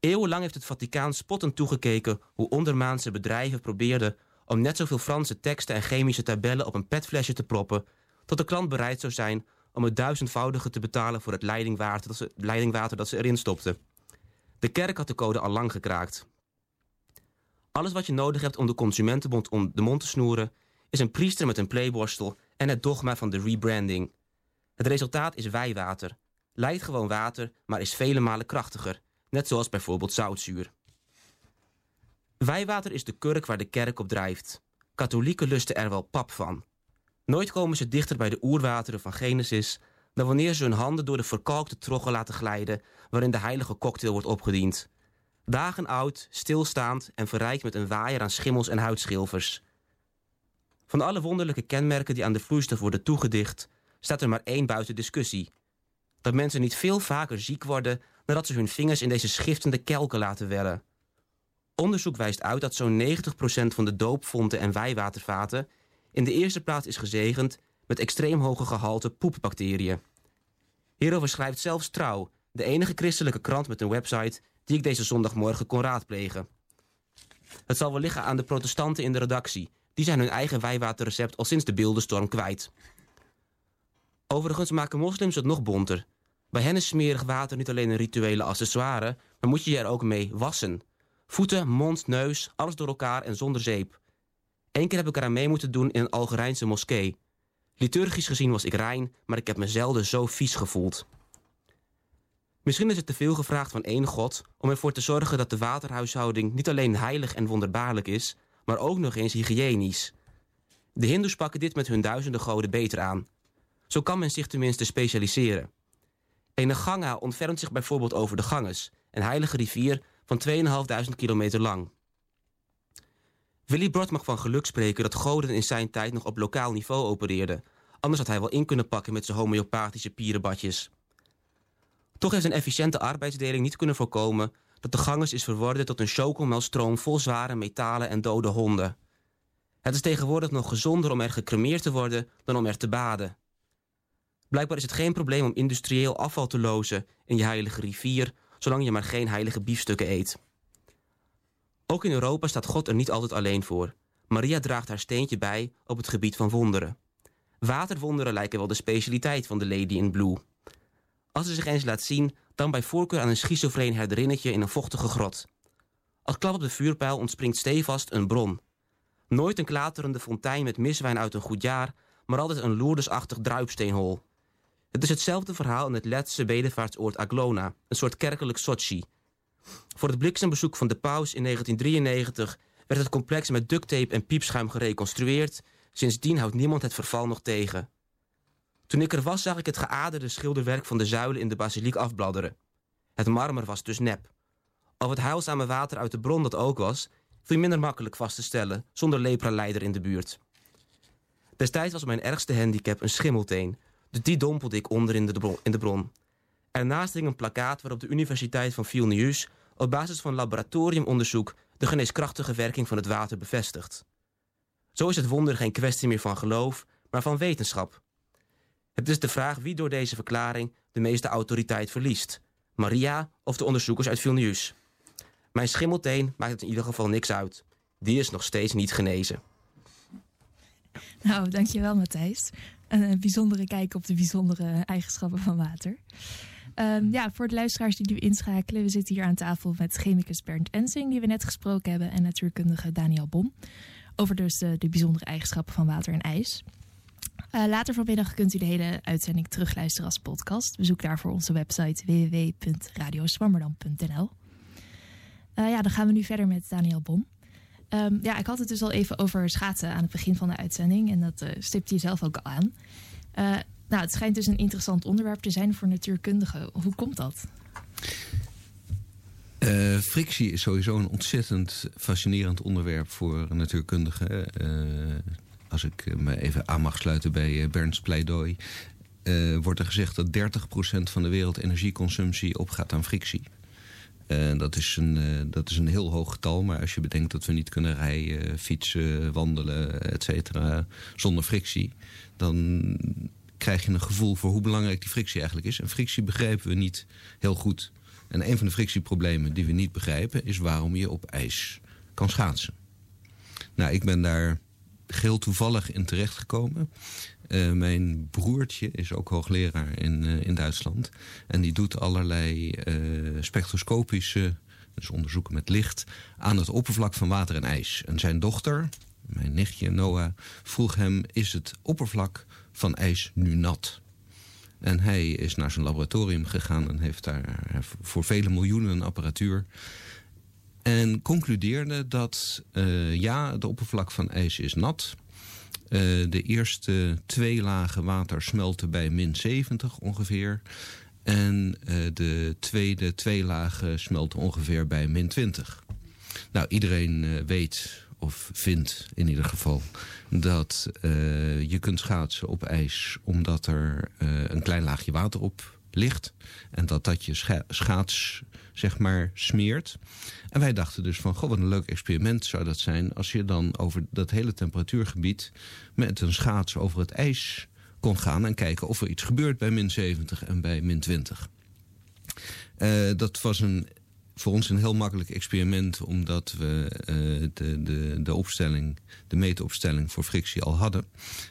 Eeuwenlang heeft het Vaticaan spottend toegekeken hoe ondermaanse bedrijven probeerden om net zoveel Franse teksten en chemische tabellen op een petflesje te proppen, tot de klant bereid zou zijn om het duizendvoudige te betalen voor het leidingwater dat ze, leidingwater dat ze erin stopten. De kerk had de code al lang gekraakt. Alles wat je nodig hebt om de consumentenbond om de mond te snoeren, is een priester met een playborstel en het dogma van de rebranding. Het resultaat is wijwater. Lijkt gewoon water, maar is vele malen krachtiger, net zoals bijvoorbeeld zoutzuur. Wijwater is de kurk waar de kerk op drijft. Katholieken lusten er wel pap van. Nooit komen ze dichter bij de oerwateren van Genesis dan wanneer ze hun handen door de verkalkte troggen laten glijden waarin de heilige cocktail wordt opgediend. Dagen oud, stilstaand en verrijkt met een waaier aan schimmels en huidschilfers. Van alle wonderlijke kenmerken die aan de vloeistof worden toegedicht, staat er maar één buiten discussie. Dat mensen niet veel vaker ziek worden nadat ze hun vingers in deze schiftende kelken laten wellen. Onderzoek wijst uit dat zo'n 90% van de doopfonten en wijwatervaten in de eerste plaats is gezegend met extreem hoge gehalte poepbacteriën. Hierover schrijft zelfs Trouw, de enige christelijke krant met een website die ik deze zondagmorgen kon raadplegen. Het zal wel liggen aan de protestanten in de redactie. Die zijn hun eigen wijwaterrecept al sinds de beeldenstorm kwijt. Overigens maken moslims het nog bonter. Bij hen is smerig water niet alleen een rituele accessoire, maar moet je je er ook mee wassen. Voeten, mond, neus, alles door elkaar en zonder zeep. Eén keer heb ik eraan mee moeten doen in een Algerijnse moskee. Liturgisch gezien was ik rein, maar ik heb me zelden zo vies gevoeld. Misschien is het te veel gevraagd van één God om ervoor te zorgen dat de waterhuishouding niet alleen heilig en wonderbaarlijk is, maar ook nog eens hygiënisch. De Hindoes pakken dit met hun duizenden goden beter aan. Zo kan men zich tenminste specialiseren. Een Ganga ontfermt zich bijvoorbeeld over de Ganges, een heilige rivier van 2.500 kilometer lang. Willy Brod mag van geluk spreken dat goden in zijn tijd nog op lokaal niveau opereerden. Anders had hij wel in kunnen pakken met zijn homeopathische pierenbadjes. Toch heeft een efficiënte arbeidsdeling niet kunnen voorkomen dat de Ganges is verworden tot een chocomelstroom vol zware metalen en dode honden. Het is tegenwoordig nog gezonder om er gecremeerd te worden dan om er te baden. Blijkbaar is het geen probleem om industrieel afval te lozen in je heilige rivier, zolang je maar geen heilige biefstukken eet. Ook in Europa staat God er niet altijd alleen voor. Maria draagt haar steentje bij op het gebied van wonderen. Waterwonderen lijken wel de specialiteit van de Lady in Blue. Als ze zich eens laat zien, dan bij voorkeur aan een schizofreen herderinnetje in een vochtige grot. Als klap op de vuurpijl ontspringt stevast een bron. Nooit een klaterende fontein met miswijn uit een goed jaar, maar altijd een loerdesachtig druipsteenhol. Het is hetzelfde verhaal in het Letse bedevaartsoord Aglona, een soort kerkelijk Sochi. Voor het bliksembezoek van de paus in 1993 werd het complex met ducttape en piepschuim gereconstrueerd. Sindsdien houdt niemand het verval nog tegen. Toen ik er was, zag ik het geaderde schilderwerk van de zuilen in de basiliek afbladderen. Het marmer was dus nep. Of het heilzame water uit de bron dat ook was, viel minder makkelijk vast te stellen, zonder lepra-leider in de buurt. Destijds was mijn ergste handicap een schimmelteen, dus die dompelde ik onder in de. In de bron. Ernaast hing een plakkaat waarop de Universiteit van Vilnius op basis van laboratoriumonderzoek de geneeskrachtige werking van het water bevestigt. Zo is het wonder geen kwestie meer van geloof, maar van wetenschap. Het is de vraag wie door deze verklaring de meeste autoriteit verliest. Maria of de onderzoekers uit Vilnius. Mijn schimmelteen maakt het in ieder geval niks uit. Die is nog steeds niet genezen. Nou, dankjewel Matthijs. Een bijzondere kijk op de bijzondere eigenschappen van water. Um, ja, voor de luisteraars die nu inschakelen, we zitten hier aan tafel met chemicus Bernd Ensing, die we net gesproken hebben, en natuurkundige Daniel Bom. Over dus de, de bijzondere eigenschappen van water en ijs. Uh, later vanmiddag kunt u de hele uitzending terugluisteren als podcast. Bezoek daarvoor onze website www.radioswammerdam.nl. Uh, ja, dan gaan we nu verder met Daniel Bom. Um, ja, ik had het dus al even over schaatsen aan het begin van de uitzending. En dat stipte je zelf ook al aan. Nou, het schijnt dus een interessant onderwerp te zijn voor natuurkundigen. Hoe komt dat? Uh, frictie is sowieso een ontzettend fascinerend onderwerp voor natuurkundigen. Uh, als ik me even aan mag sluiten bij Bernds pleidooi... Uh, wordt er gezegd dat 30% van de wereldenergieconsumptie opgaat aan frictie. Dat, is een, dat is een heel hoog getal, maar als je bedenkt dat we niet kunnen rijden, fietsen, wandelen, et cetera, zonder frictie, dan krijg je een gevoel voor hoe belangrijk die frictie eigenlijk is. En frictie begrijpen we niet heel goed. En een van de frictieproblemen die we niet begrijpen is waarom je op ijs kan schaatsen. Nou, ik ben daar geheel toevallig in terechtgekomen. Uh, mijn broertje is ook hoogleraar in, uh, in Duitsland. En die doet allerlei uh, spectroscopische, dus onderzoeken met licht... aan het oppervlak van water en ijs. En zijn dochter, mijn nichtje Noah, vroeg hem... is het oppervlak van ijs nu nat? En hij is naar zijn laboratorium gegaan en heeft daar voor vele miljoenen apparatuur... En concludeerde dat ja, het oppervlak van ijs is nat... Uh, de eerste twee lagen water smelten bij min 70 ongeveer. En de tweede twee lagen smelten ongeveer bij min 20. Nou, iedereen weet, of vindt in ieder geval... dat je kunt schaatsen op ijs omdat er een klein laagje water op ligt. En dat dat je scha schaats zeg maar smeert. En wij dachten dus van, goh, wat een leuk experiment zou dat zijn... als je dan over dat hele temperatuurgebied met een schaats over het ijs kon gaan... en kijken of er iets gebeurt bij min 70 en bij min 20. Uh, dat was een, voor ons een heel makkelijk experiment... omdat we uh, de, de, de opstelling, de meetopstelling voor frictie al hadden.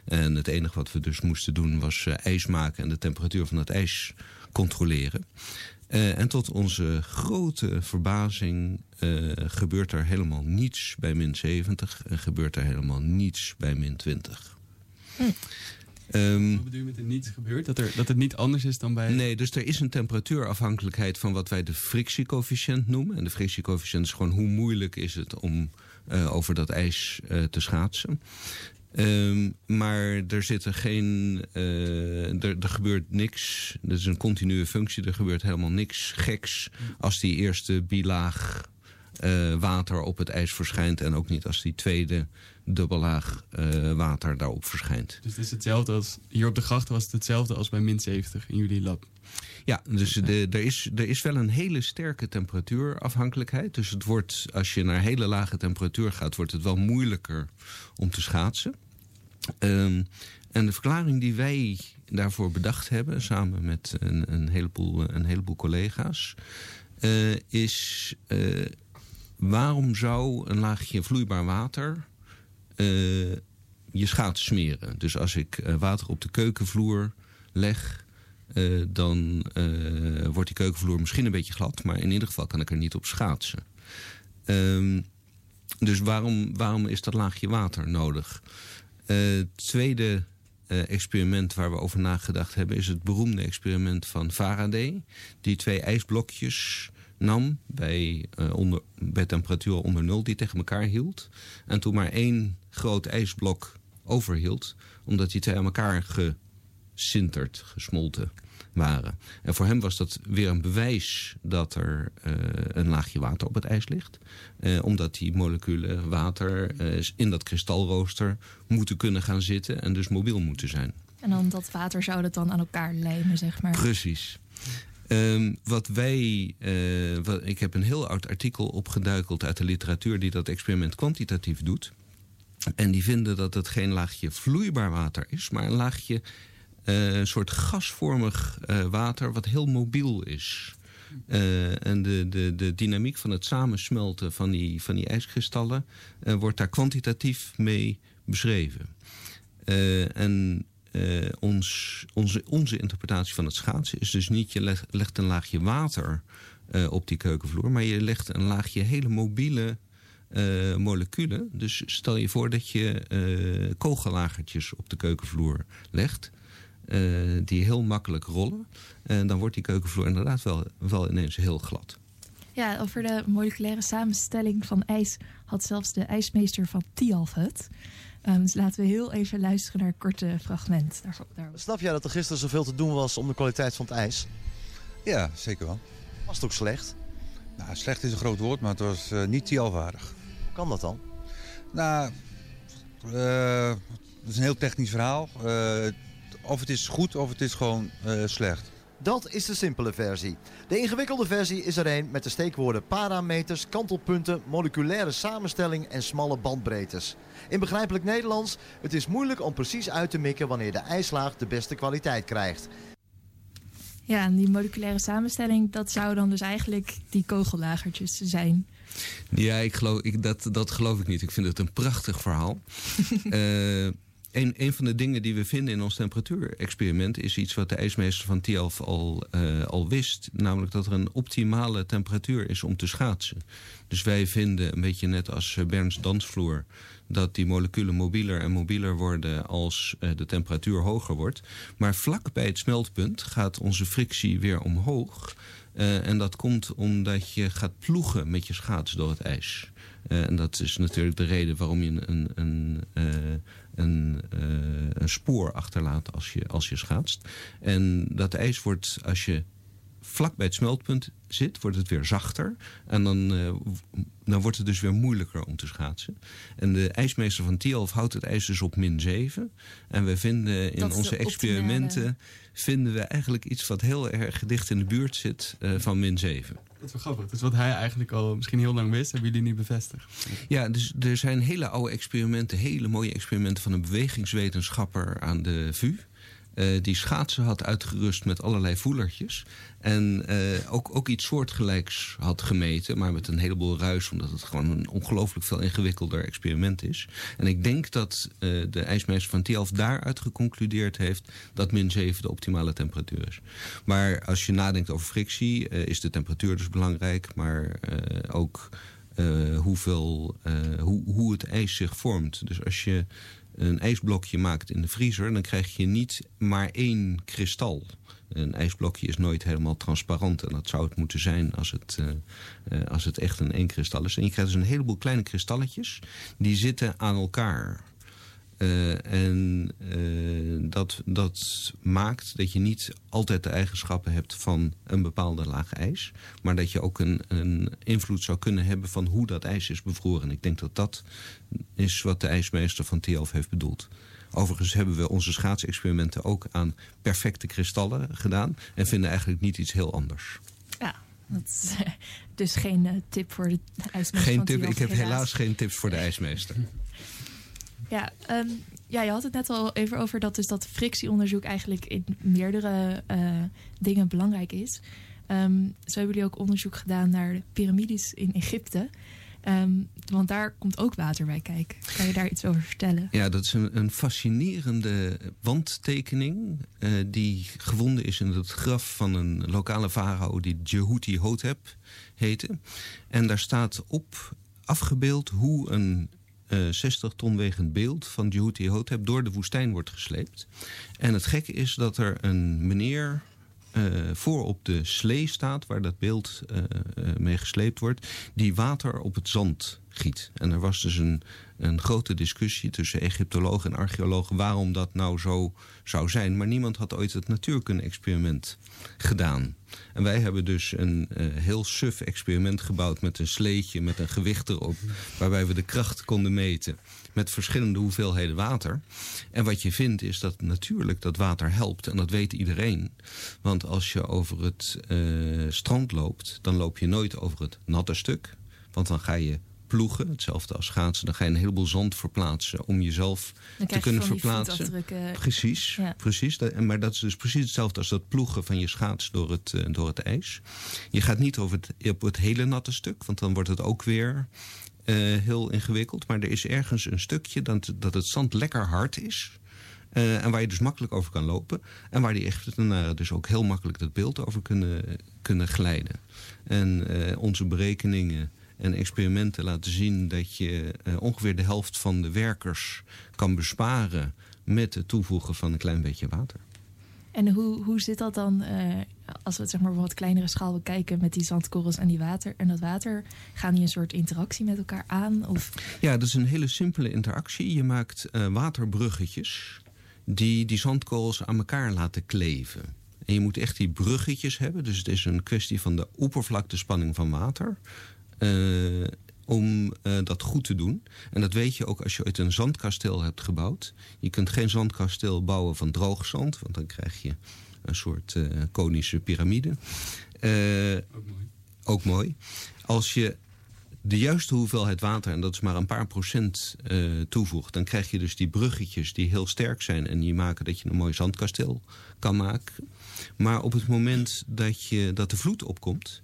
En het enige wat we dus moesten doen was uh, ijs maken... en de temperatuur van het ijs controleren. Uh, en tot onze grote verbazing gebeurt er helemaal niets bij min 70 en gebeurt er helemaal niets bij min 20. Hm. Um, Wat bedoel je met er niets gebeurt? Dat, er, dat het niet anders is dan bij... Nee, dus er is een temperatuurafhankelijkheid van wat wij de frictiecoëfficiënt noemen. En de frictiecoëfficiënt is gewoon hoe moeilijk is het om uh, over dat ijs te schaatsen. Um, maar er zit er geen, uh, er, er gebeurt niks. Dat is een continue functie. Er gebeurt helemaal niks geks als die eerste bilaag uh, water op het ijs verschijnt. En ook niet als die tweede dubbellaag uh, water daarop verschijnt. Dus het is hetzelfde als, hier op de gracht was het hetzelfde als bij min 70 in jullie lab? Ja, dus de, er, is, er is wel een hele sterke temperatuurafhankelijkheid. Dus het wordt, als je naar hele lage temperatuur gaat, wordt het wel moeilijker om te schaatsen. Um, en de verklaring die wij daarvoor bedacht hebben, samen met een, een, heleboel, een heleboel collega's, uh, is uh, waarom zou een laagje vloeibaar water uh, je schaats smeren? Dus als ik water op de keukenvloer leg, dan wordt die keukenvloer misschien een beetje glad, maar in ieder geval kan ik er niet op schaatsen. Um, dus waarom, waarom is dat laagje water nodig? Het tweede experiment waar we over nagedacht hebben... is het beroemde experiment van Faraday. Die twee ijsblokjes nam bij, uh, onder, bij temperatuur onder nul die tegen elkaar hield. En toen maar één groot ijsblok overhield... omdat die twee aan elkaar gesinterd, gesmolten waren. En voor hem was dat weer een bewijs dat er uh, een laagje water op het ijs ligt. Uh, omdat die moleculen water in dat kristalrooster moeten kunnen gaan zitten en dus mobiel moeten zijn. En dan dat water zou dat dan aan elkaar lijmen, zeg maar. Precies. Um, wat wij, wat, ik heb een heel oud artikel opgeduikeld uit de literatuur die dat experiment kwantitatief doet. En die vinden dat het geen laagje vloeibaar water is, maar een laagje uh, een soort gasvormig uh, water wat heel mobiel is. En de, de, de dynamiek van het samensmelten van die, van die ijskristallen wordt daar kwantitatief mee beschreven. en ons, onze, onze interpretatie van het schaatsen is dus niet je legt, een laagje water op die keukenvloer, maar je legt een laagje hele mobiele uh, moleculen. Dus stel je voor dat je kogellagertjes op de keukenvloer legt. Die heel makkelijk rollen. En dan wordt die keukenvloer inderdaad wel, wel ineens heel glad. Ja, over de moleculaire samenstelling van ijs had zelfs de ijsmeester van Tialf het. Um, dus laten we heel even luisteren naar een korte fragment. Snap jij dat er gisteren zoveel te doen was om de kwaliteit van het ijs? Ja, zeker wel. Was het ook slecht? Nou, slecht is een groot woord, maar het was uh, niet Tialfwaardig. Hoe kan dat dan? Nou, uh, het is een heel technisch verhaal. Uh, of het is goed of het is gewoon slecht. Dat is de simpele versie. De ingewikkelde versie is er een met de steekwoorden parameters, kantelpunten, moleculaire samenstelling en smalle bandbreedtes. In begrijpelijk Nederlands, het is moeilijk om precies uit te mikken wanneer de ijslaag de beste kwaliteit krijgt. Ja, en die moleculaire samenstelling, dat zou dan dus eigenlijk die kogellagertjes zijn. Ja, ik geloof, ik, dat, dat geloof ik niet. Ik vind het een prachtig verhaal. uh, een, van de dingen die we vinden in ons temperatuurexperiment... is iets wat de ijsmeester van Tialf al, uh, al wist. Namelijk dat er een optimale temperatuur is om te schaatsen. Dus wij vinden, een beetje net als eh, Berns dansvloer... dat die moleculen mobieler en mobieler worden als uh, de temperatuur hoger wordt. Maar vlak bij het smeltpunt gaat onze frictie weer omhoog... En dat komt omdat je gaat ploegen met je schaats door het ijs. En dat is natuurlijk de reden waarom je een, een, een, een spoor achterlaat als je, als je schaatst. En dat ijs wordt, als je vlak bij het smeltpunt zit, wordt het weer zachter. En dan, uh, dan wordt het dus weer moeilijker om te schaatsen. En de ijsmeester van Tialf houdt het ijs dus op min 7. En we vinden in onze experimenten... vinden we eigenlijk iets wat heel erg dicht in de buurt zit uh, van min 7. Dat is wel grappig. Dus wat hij eigenlijk al misschien heel lang wist, hebben jullie nu bevestigd. Ja, dus er zijn hele oude experimenten, hele mooie experimenten van een bewegingswetenschapper aan de VU. Uh, die schaatsen had uitgerust met allerlei voelertjes. En uh, ook, ook iets soortgelijks had gemeten, maar met een heleboel ruis... omdat het gewoon een ongelooflijk veel ingewikkelder experiment is. En ik denk dat uh, de ijsmeester van Tialf daaruit geconcludeerd heeft... dat min 7 de optimale temperatuur is. Maar als je nadenkt over frictie, is de temperatuur dus belangrijk... maar ook hoeveel, hoe, hoe het ijs zich vormt. Dus als je een ijsblokje maakt in de vriezer... dan krijg je niet maar één kristal. Een ijsblokje is nooit helemaal transparant. En dat zou het moeten zijn als het, uh, uh, als het echt een één kristal is. En je krijgt dus een heleboel kleine kristalletjes. Die zitten aan elkaar. Uh, en dat, dat maakt dat je niet altijd de eigenschappen hebt van een bepaalde laag ijs. Maar dat je ook een, een invloed zou kunnen hebben van hoe dat ijs is bevroren. Ik denk dat dat is wat de ijsmeester van Tialf heeft bedoeld. Overigens hebben we onze schaatsexperimenten ook aan perfecte kristallen gedaan. En vinden eigenlijk niet iets heel anders. Ja, dat is dus geen tip voor de ijsmeester geen van tip, Ik heb helaas geen tips voor de ijsmeester. Ja, um, ja, je had het net al even over dat, dus dat frictieonderzoek eigenlijk in meerdere uh, dingen belangrijk is. Um, zo hebben jullie ook onderzoek gedaan naar de piramides in Egypte. Um, want daar komt ook water bij kijken. Kan je daar iets over vertellen? Ja, dat is een, fascinerende wandtekening... Uh, die gevonden is in het graf van een lokale farao... die Jehuti Hotep heette. En daar staat op afgebeeld hoe een uh, 60 ton wegend beeld van Jehuti Hotep door de woestijn wordt gesleept. En het gekke is dat er een meneer voor op de slee staat... waar dat beeld uh, mee gesleept wordt... die water op het zand giet. En er was dus een, een grote discussie tussen Egyptologen en archeologen... waarom dat nou zo zou zijn. Maar niemand had ooit het natuurkunde-experiment gedaan. En wij hebben dus een heel suf experiment gebouwd met een sleetje... met een gewicht erop, waarbij we de kracht konden meten... met verschillende hoeveelheden water. En wat je vindt is dat natuurlijk dat water helpt. En dat weet iedereen. Want als je over het uh, strand loopt... dan loop je nooit over het natte stuk. Want dan ga je ploegen, hetzelfde als schaatsen. Dan ga je een heleboel zand verplaatsen om jezelf te kunnen verplaatsen. Precies, ja. precies. Maar dat is dus precies hetzelfde als dat ploegen van je schaats door het, uh, door het ijs. Je gaat niet over het, op het hele natte stuk, want dan wordt het ook weer uh, heel ingewikkeld. Maar er is ergens een stukje dat, dat het zand lekker hard is. Uh, en waar je dus makkelijk over kan lopen. En waar die Egyptenaren dus ook heel makkelijk dat beeld over kunnen, kunnen glijden. En onze berekeningen en experimenten laten zien dat je ongeveer de helft van de werkers kan besparen met het toevoegen van een klein beetje water. En hoe, hoe zit dat dan eh, als we het zeg maar op wat kleinere schaal bekijken met die zandkorrels en die water en dat water? Gaan die een soort interactie met elkaar aan? Of Ja, dat is een hele simpele interactie. Je maakt eh, waterbruggetjes die die zandkorrels aan elkaar laten kleven. En je moet echt die bruggetjes hebben. Dus het is een kwestie van de oppervlaktespanning van water. eh, om eh, dat goed te doen. En dat weet je ook als je ooit een zandkasteel hebt gebouwd. Je kunt geen zandkasteel bouwen van droog zand. Want dan krijg je een soort eh, konische piramide. Eh, Ook mooi. ook mooi. Als je de juiste hoeveelheid water, en dat is maar een paar procent, toevoegt... dan krijg je dus die bruggetjes die heel sterk zijn... en die maken dat je een mooi zandkasteel kan maken. Maar op het moment dat, je, dat de vloed opkomt...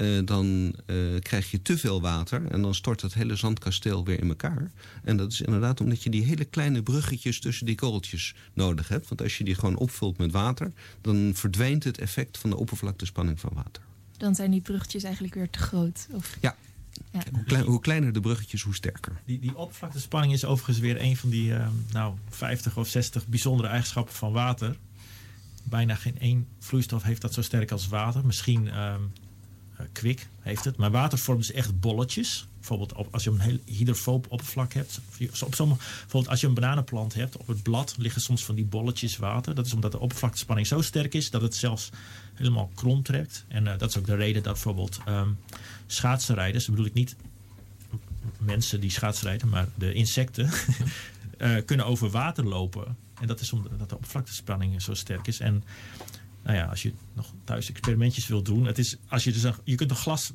eh, dan eh, krijg je te veel water en dan stort dat hele zandkasteel weer in elkaar. En dat is inderdaad omdat je die hele kleine bruggetjes tussen die korreltjes nodig hebt. Want als je die gewoon opvult met water... dan verdwijnt het effect van de oppervlaktespanning van water. dan zijn die bruggetjes eigenlijk weer te groot? Of, Ja. ja. Hoe, klein- hoe kleiner de bruggetjes, hoe sterker. Die, die oppervlaktespanning is overigens weer een van die ehm, nou, 50 of 60 bijzondere eigenschappen van water. Bijna geen één vloeistof heeft dat zo sterk als water. Misschien ehm, eh, kwik heeft het. Maar water vormt dus echt bolletjes. Bijvoorbeeld als je een heel hydrofoob oppervlak hebt. Op sommige, bijvoorbeeld als je een bananenplant hebt. Op het blad liggen soms van die bolletjes water. Dat is omdat de oppervlaktespanning zo sterk is dat het zelfs helemaal krom trekt. En eh, dat is ook de reden dat bijvoorbeeld ehm schaatsenrijders, bedoel ik niet mensen die schaatsrijden, maar de insecten, eh, kunnen over water lopen. En dat is omdat de oppervlaktespanning zo sterk is. En nou ja, als je nog thuis experimentjes wilt doen, het is, als je, dus een, je kunt een glas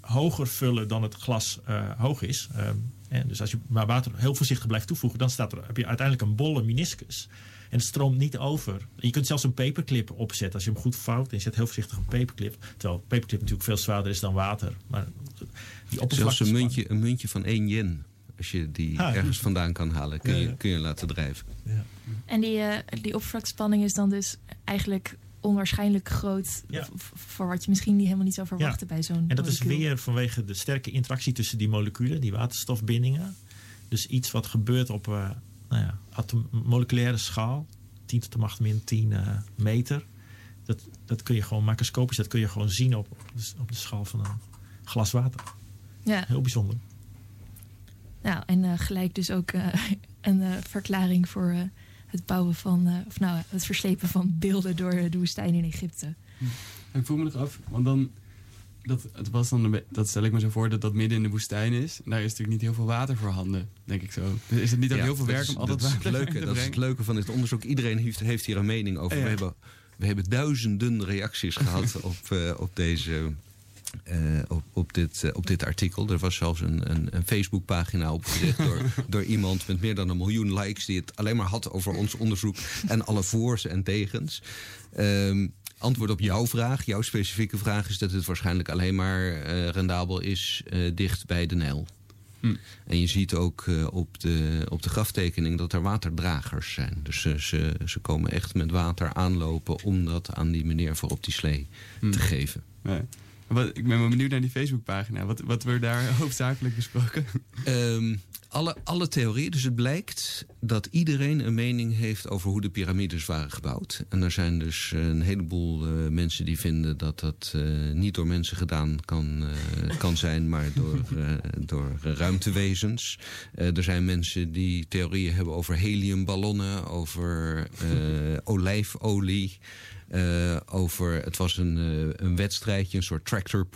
hoger vullen dan het glas eh, hoog is. Ehm, en dus als je maar water heel voorzichtig blijft toevoegen, dan staat er, heb je uiteindelijk een bolle meniscus. En het stroomt niet over. Je kunt zelfs een paperclip opzetten. Als je hem goed vouwt en je zet heel voorzichtig een paperclip. Terwijl paperclip natuurlijk veel zwaarder is dan water. Maar die Zelfs een muntje, een muntje van 1 yen. Als je die Ah, ergens vandaan kan halen, kun Ja, je, kun je laten drijven. Ja. En die, eh, die oppervlaktespanning is dan dus eigenlijk onwaarschijnlijk groot... Ja. voor wat je misschien niet helemaal niet zou verwachten bij zo'n En dat is weer vanwege de sterke interactie tussen die moleculen, die waterstofbindingen. Dus iets wat gebeurt op eh, nou ja, moleculaire schaal, 10 tot de macht min 10 eh, meter. Dat, dat kun je gewoon macroscopisch, dat kun je gewoon zien op, op, de, op de schaal van een glas water. Ja, Heel bijzonder. nou, en eh, gelijk dus ook een verklaring voor het bouwen van... eh, of nou, het verslepen van beelden door eh, de woestijn in Egypte. Ik voel me nog af, want dan... Dat, het was dan dat stel ik me zo voor dat dat midden in de woestijn is. En daar is natuurlijk niet heel veel water voorhanden, denk ik zo. Dus is het niet ook Ja, heel veel werk is- om altijd dat is water leuke, te Dat is het leuke van dit onderzoek. Iedereen heeft, heeft hier een mening over. Ja. We, hebben, we hebben duizenden reacties gehad op, eh, op deze... eh, op, op, dit, eh, op dit artikel. Er was zelfs een, een, een Facebookpagina opgericht door, door iemand met meer dan een miljoen likes... die het alleen maar had over ons onderzoek en alle voor's en tegens. Ehm, antwoord op jouw vraag, jouw specifieke vraag... is dat het waarschijnlijk alleen maar eh, rendabel is dicht bij de Nijl. Hm. En je ziet ook op, de, op de graftekening dat er waterdragers zijn. Dus ze, ze, ze komen echt met water aanlopen om dat aan die meneer voor op die slee Hm. te geven. Ja. Wat, ik ben wel benieuwd naar die Facebookpagina. Wat, wat wordt daar hoofdzakelijk besproken? Ehm, alle, alle theorieën, dus het blijkt dat iedereen een mening heeft over hoe de piramides waren gebouwd. En er zijn dus een heleboel eh, mensen die vinden dat dat eh, niet door mensen gedaan kan, eh, kan zijn, maar door, eh, door ruimtewezens. Eh, er zijn mensen die theorieën hebben over heliumballonnen, over eh, olijfolie. eh, over, het was een, eh, een wedstrijdje, een soort tractor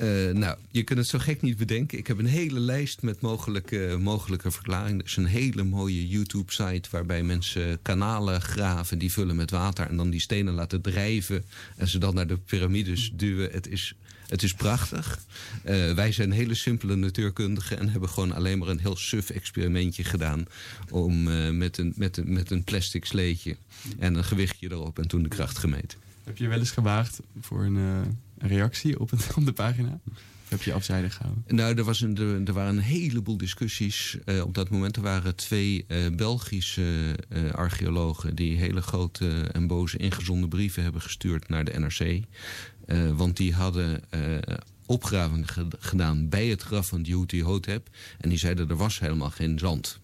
Eh, nou, je kunt het zo gek niet bedenken. Ik heb een hele lijst met mogelijke, mogelijke verklaringen. Er is een hele mooie YouTube-site waarbij mensen kanalen graven... die vullen met water en dan die stenen laten drijven... en ze dan naar de piramides duwen. Het is, het is prachtig. Eh, wij zijn hele simpele natuurkundigen... en hebben gewoon alleen maar een heel suf experimentje gedaan... Om, eh, met, een, met, een, met een plastic sleetje en een gewichtje erop... en toen de kracht gemeten. Heb je wel eens gewaagd voor een, reactie op, op de pagina? Of heb je afzijdig gehouden? Nou, er, was een, er, waren een heleboel discussies. eh, op dat moment er waren twee eh, Belgische eh, archeologen... die hele grote en boze ingezonden brieven hebben gestuurd naar de NRC. Want die hadden opgravingen ge- gedaan bij het graf van Djouti Hotep. En die zeiden er was helemaal geen zand.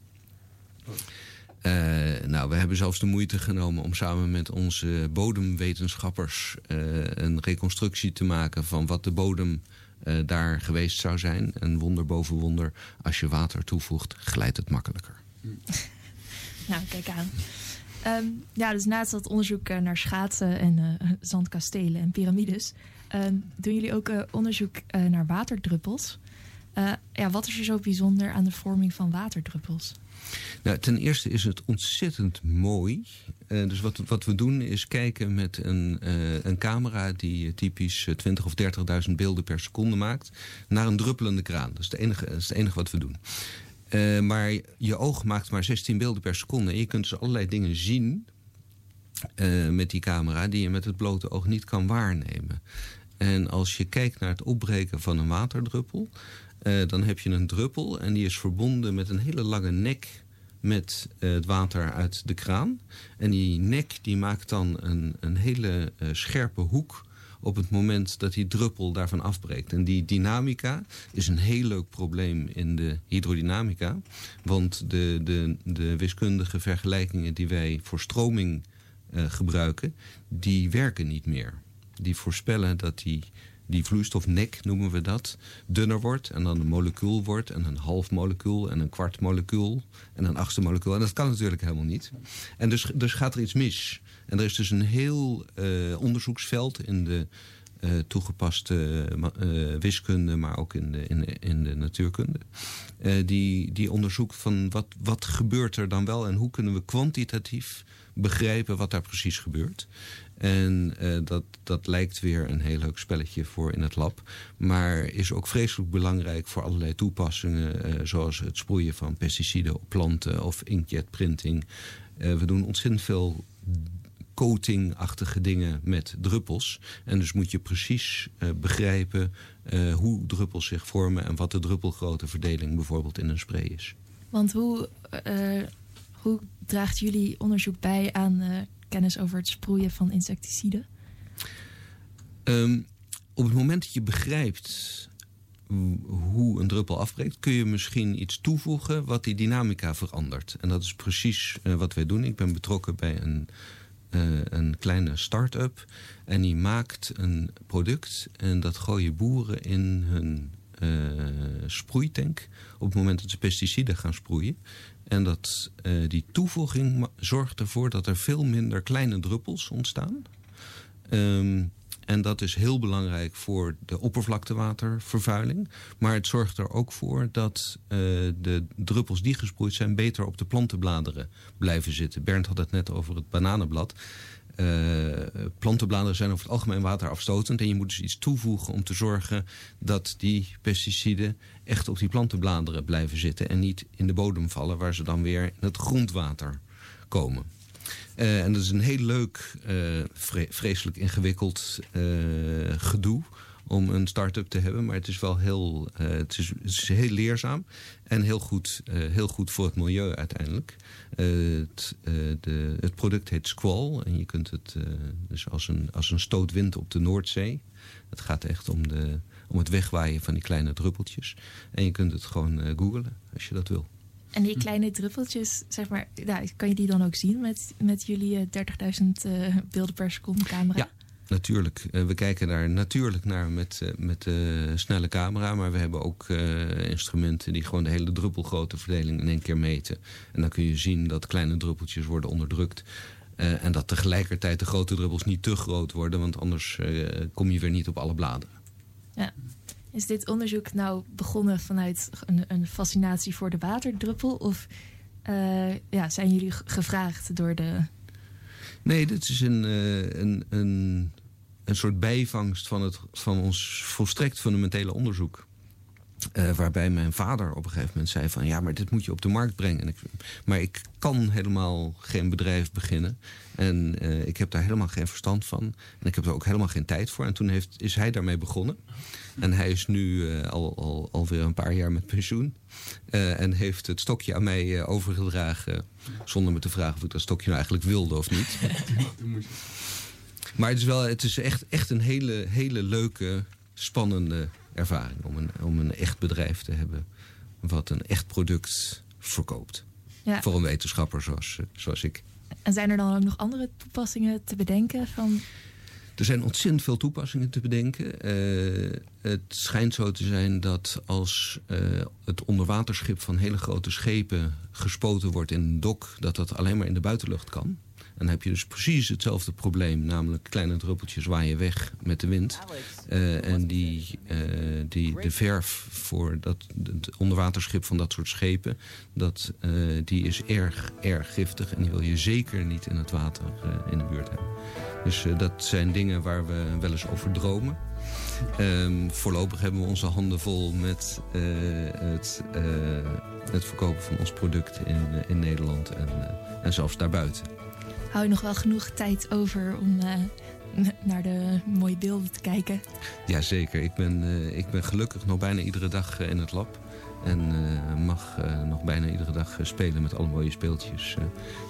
Uh, nou, we hebben zelfs de moeite genomen om samen met onze bodemwetenschappers uh, een reconstructie te maken van wat de bodem uh, daar geweest zou zijn. En wonder boven wonder, als je water toevoegt, glijdt het makkelijker. Nou, kijk aan. Um, ja, dus naast dat onderzoek naar schaatsen en zandkastelen en piramides, um, doen jullie ook onderzoek naar waterdruppels. ja, wat is er zo bijzonder aan de vorming van waterdruppels? Nou, ten eerste is het ontzettend mooi. Uh, dus wat, wat we doen is kijken met een, uh, een camera die typisch 20 of 30.000 beelden per seconde maakt... naar een druppelende kraan. Dat is, het enige, is het enige wat we doen. Maar je oog maakt maar 16 beelden per seconde. En je kunt dus allerlei dingen zien met die camera... die je met het blote oog niet kan waarnemen. En als je kijkt naar het opbreken van een waterdruppel... Uh, dan heb je een druppel en die is verbonden met een hele lange nek met uh, het water uit de kraan. En die nek die maakt dan een, een hele uh, scherpe hoek op het moment dat die druppel daarvan afbreekt. En die dynamica is een heel leuk probleem in de hydrodynamica. Want de, de, de wiskundige vergelijkingen die wij voor stroming gebruiken... die werken niet meer. Die voorspellen dat die die vloeistofnek, noemen we dat, dunner wordt en dan een molecuul wordt en een half molecuul en een kwart molecuul en een achtste molecuul. En dat kan natuurlijk helemaal niet. En dus, dus gaat er iets mis. En er is dus een heel uh, onderzoeksveld in de uh, toegepaste uh, wiskunde, maar ook in de, in in de natuurkunde. die, die onderzoekt van wat, wat gebeurt er dan wel en hoe kunnen we kwantitatief begrijpen wat daar precies gebeurt. En uh, dat, dat lijkt weer een heel leuk spelletje voor in het lab. Maar is ook vreselijk belangrijk voor allerlei toepassingen... Uh, zoals het sproeien van pesticiden op planten of inkjetprinting. Uh, we doen ontzettend veel coatingachtige dingen met druppels. En dus moet je precies begrijpen hoe druppels zich vormen... en wat de druppelgrootte verdeling bijvoorbeeld in een spray is. Want hoe, hoe draagt jullie onderzoek bij aan kennis over het sproeien van insecticiden? Um, op het moment dat je begrijpt hoe een druppel afbreekt... kun je misschien iets toevoegen wat die dynamica verandert. En dat is precies uh, wat wij doen. Ik ben betrokken bij een, uh, een kleine start-up. En die maakt een product en dat gooien boeren in hun uh, sproeitank... op het moment dat ze pesticiden gaan sproeien. En dat, uh, die toevoeging zorgt ervoor dat er veel minder kleine druppels ontstaan. Um, en dat is heel belangrijk voor de oppervlaktewatervervuiling. Maar het zorgt er ook voor dat uh, de druppels die gesproeid zijn... beter op de plantenbladeren blijven zitten. Bernd had het net over het bananenblad. Uh, plantenbladeren zijn over het algemeen waterafstotend. En je moet dus iets toevoegen om te zorgen dat die pesticiden echt op die plantenbladeren blijven zitten. En niet in de bodem vallen waar ze dan weer in het grondwater komen. Uh, en dat is een heel leuk, vre vreselijk ingewikkeld gedoe om een start-up te hebben. Maar het is wel heel, het is, het is, heel leerzaam en heel goed, heel goed voor het milieu uiteindelijk. Het, de, het, product heet Squall en je kunt het dus als een, als een stootwind op de Noordzee. Het gaat echt om, de, om het wegwaaien van die kleine druppeltjes. En je kunt het gewoon googlen als je dat wil. En die kleine druppeltjes, zeg maar, nou, kan je die dan ook zien met, met jullie 30.000 uh, beelden per seconde camera? Ja, natuurlijk. Uh, we kijken daar natuurlijk naar met, uh, met de snelle camera. Maar we hebben ook instrumenten die gewoon de hele druppelgrootte verdeling in één keer meten. En dan kun je zien dat kleine druppeltjes worden onderdrukt. en dat tegelijkertijd de grote druppels niet te groot worden. Want anders kom je weer niet op alle bladeren. Ja. Is dit onderzoek nou begonnen vanuit een, een fascinatie voor de waterdruppel? Of ja, zijn jullie gevraagd door de... Nee, dit is een, een, een, een soort bijvangst van, het, van ons volstrekt fundamentele onderzoek. Uh, waarbij mijn vader op een gegeven moment zei van... ja, maar dit moet je op de markt brengen. En ik, maar ik kan helemaal geen bedrijf beginnen. En uh, ik heb daar helemaal geen verstand van. En ik heb er ook helemaal geen tijd voor. En toen heeft, is hij daarmee begonnen. En hij is nu uh, al, al, alweer een paar jaar met pensioen. en heeft het stokje aan mij overgedragen... zonder me te vragen of ik dat stokje nou eigenlijk wilde of niet. maar het is, wel, het is echt, echt een hele, hele leuke, spannende ervaring om een, om een echt bedrijf te hebben wat een echt product verkoopt. Ja. Voor een wetenschapper zoals, eh, zoals ik. En zijn er dan ook nog andere toepassingen te bedenken? Van... Er zijn ontzettend veel toepassingen te bedenken. Eh, het schijnt zo te zijn dat als eh, het onderwaterschip van hele grote schepen gespoten wordt in een dok, dat dat alleen maar in de buitenlucht kan. Dan heb je dus precies hetzelfde probleem, namelijk kleine druppeltjes waaien weg met de wind. Eh, en die, eh, die, de verf voor dat, het onderwaterschip van dat soort schepen, dat, eh, die is erg, erg giftig. En die wil je zeker niet in het water in de buurt hebben. Dus dat zijn dingen waar we wel eens over dromen. Ehm, voorlopig hebben we onze handen vol met het, het verkopen van ons product in, in Nederland en, en zelfs daarbuiten. Hou je nog wel genoeg tijd over om eh, naar de mooie beelden te kijken? Jazeker, ik ben, eh, ik ben gelukkig nog bijna iedere dag eh, in het lab. En mag nog bijna iedere dag spelen met alle mooie speeltjes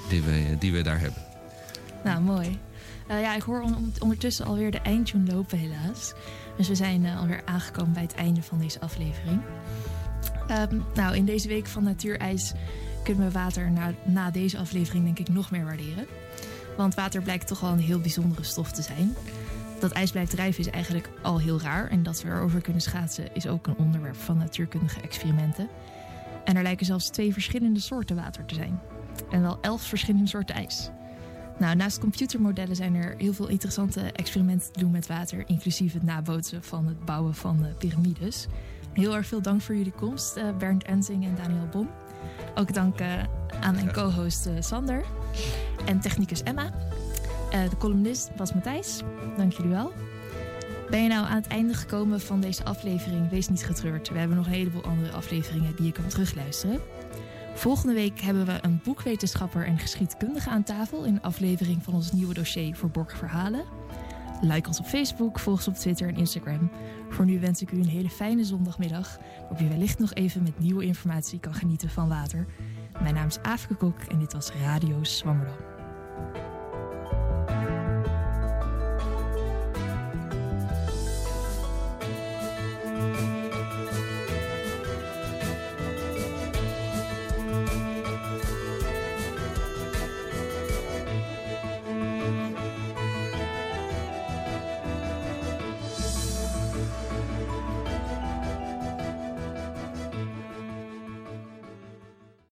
die, wij, die wij daar hebben. Nou, mooi. Ja, ik hoor on- ondertussen alweer de eindtune lopen, helaas. Dus we zijn alweer aangekomen bij het einde van deze aflevering. Ehm, nou, in deze week van Natuurijs kunnen we water na, deze aflevering denk ik nog meer waarderen. Want water blijkt toch wel een heel bijzondere stof te zijn. Dat ijs blijft drijven is eigenlijk al heel raar. En dat we erover kunnen schaatsen is ook een onderwerp van natuurkundige experimenten. En er lijken zelfs twee verschillende soorten water te zijn. En wel elf verschillende soorten ijs. Nou, naast computermodellen zijn er heel veel interessante experimenten te doen met water, inclusief het nabootsen van het bouwen van de piramides. Heel erg veel dank voor jullie komst, eh, Bernd Enzing en Daniel Bom. Ook dank eh, aan mijn co-host eh, Sander en technicus Emma. Eh, de columnist was Matthijs. Dank jullie wel. Ben je nou aan het einde gekomen van deze aflevering? Wees niet getreurd. We hebben nog een heleboel andere afleveringen die je kan terugluisteren. Volgende week hebben we een boekwetenschapper en geschiedkundige aan tafel in een aflevering van ons nieuwe dossier Verborgen Verhalen. Like ons op Facebook, volg ons op Twitter en Instagram. Voor nu wens ik u een hele fijne zondagmiddag, waarop je wellicht nog even met nieuwe informatie kan genieten van water. Mijn naam is Aafke Kok en dit was Radio Zwammerdam.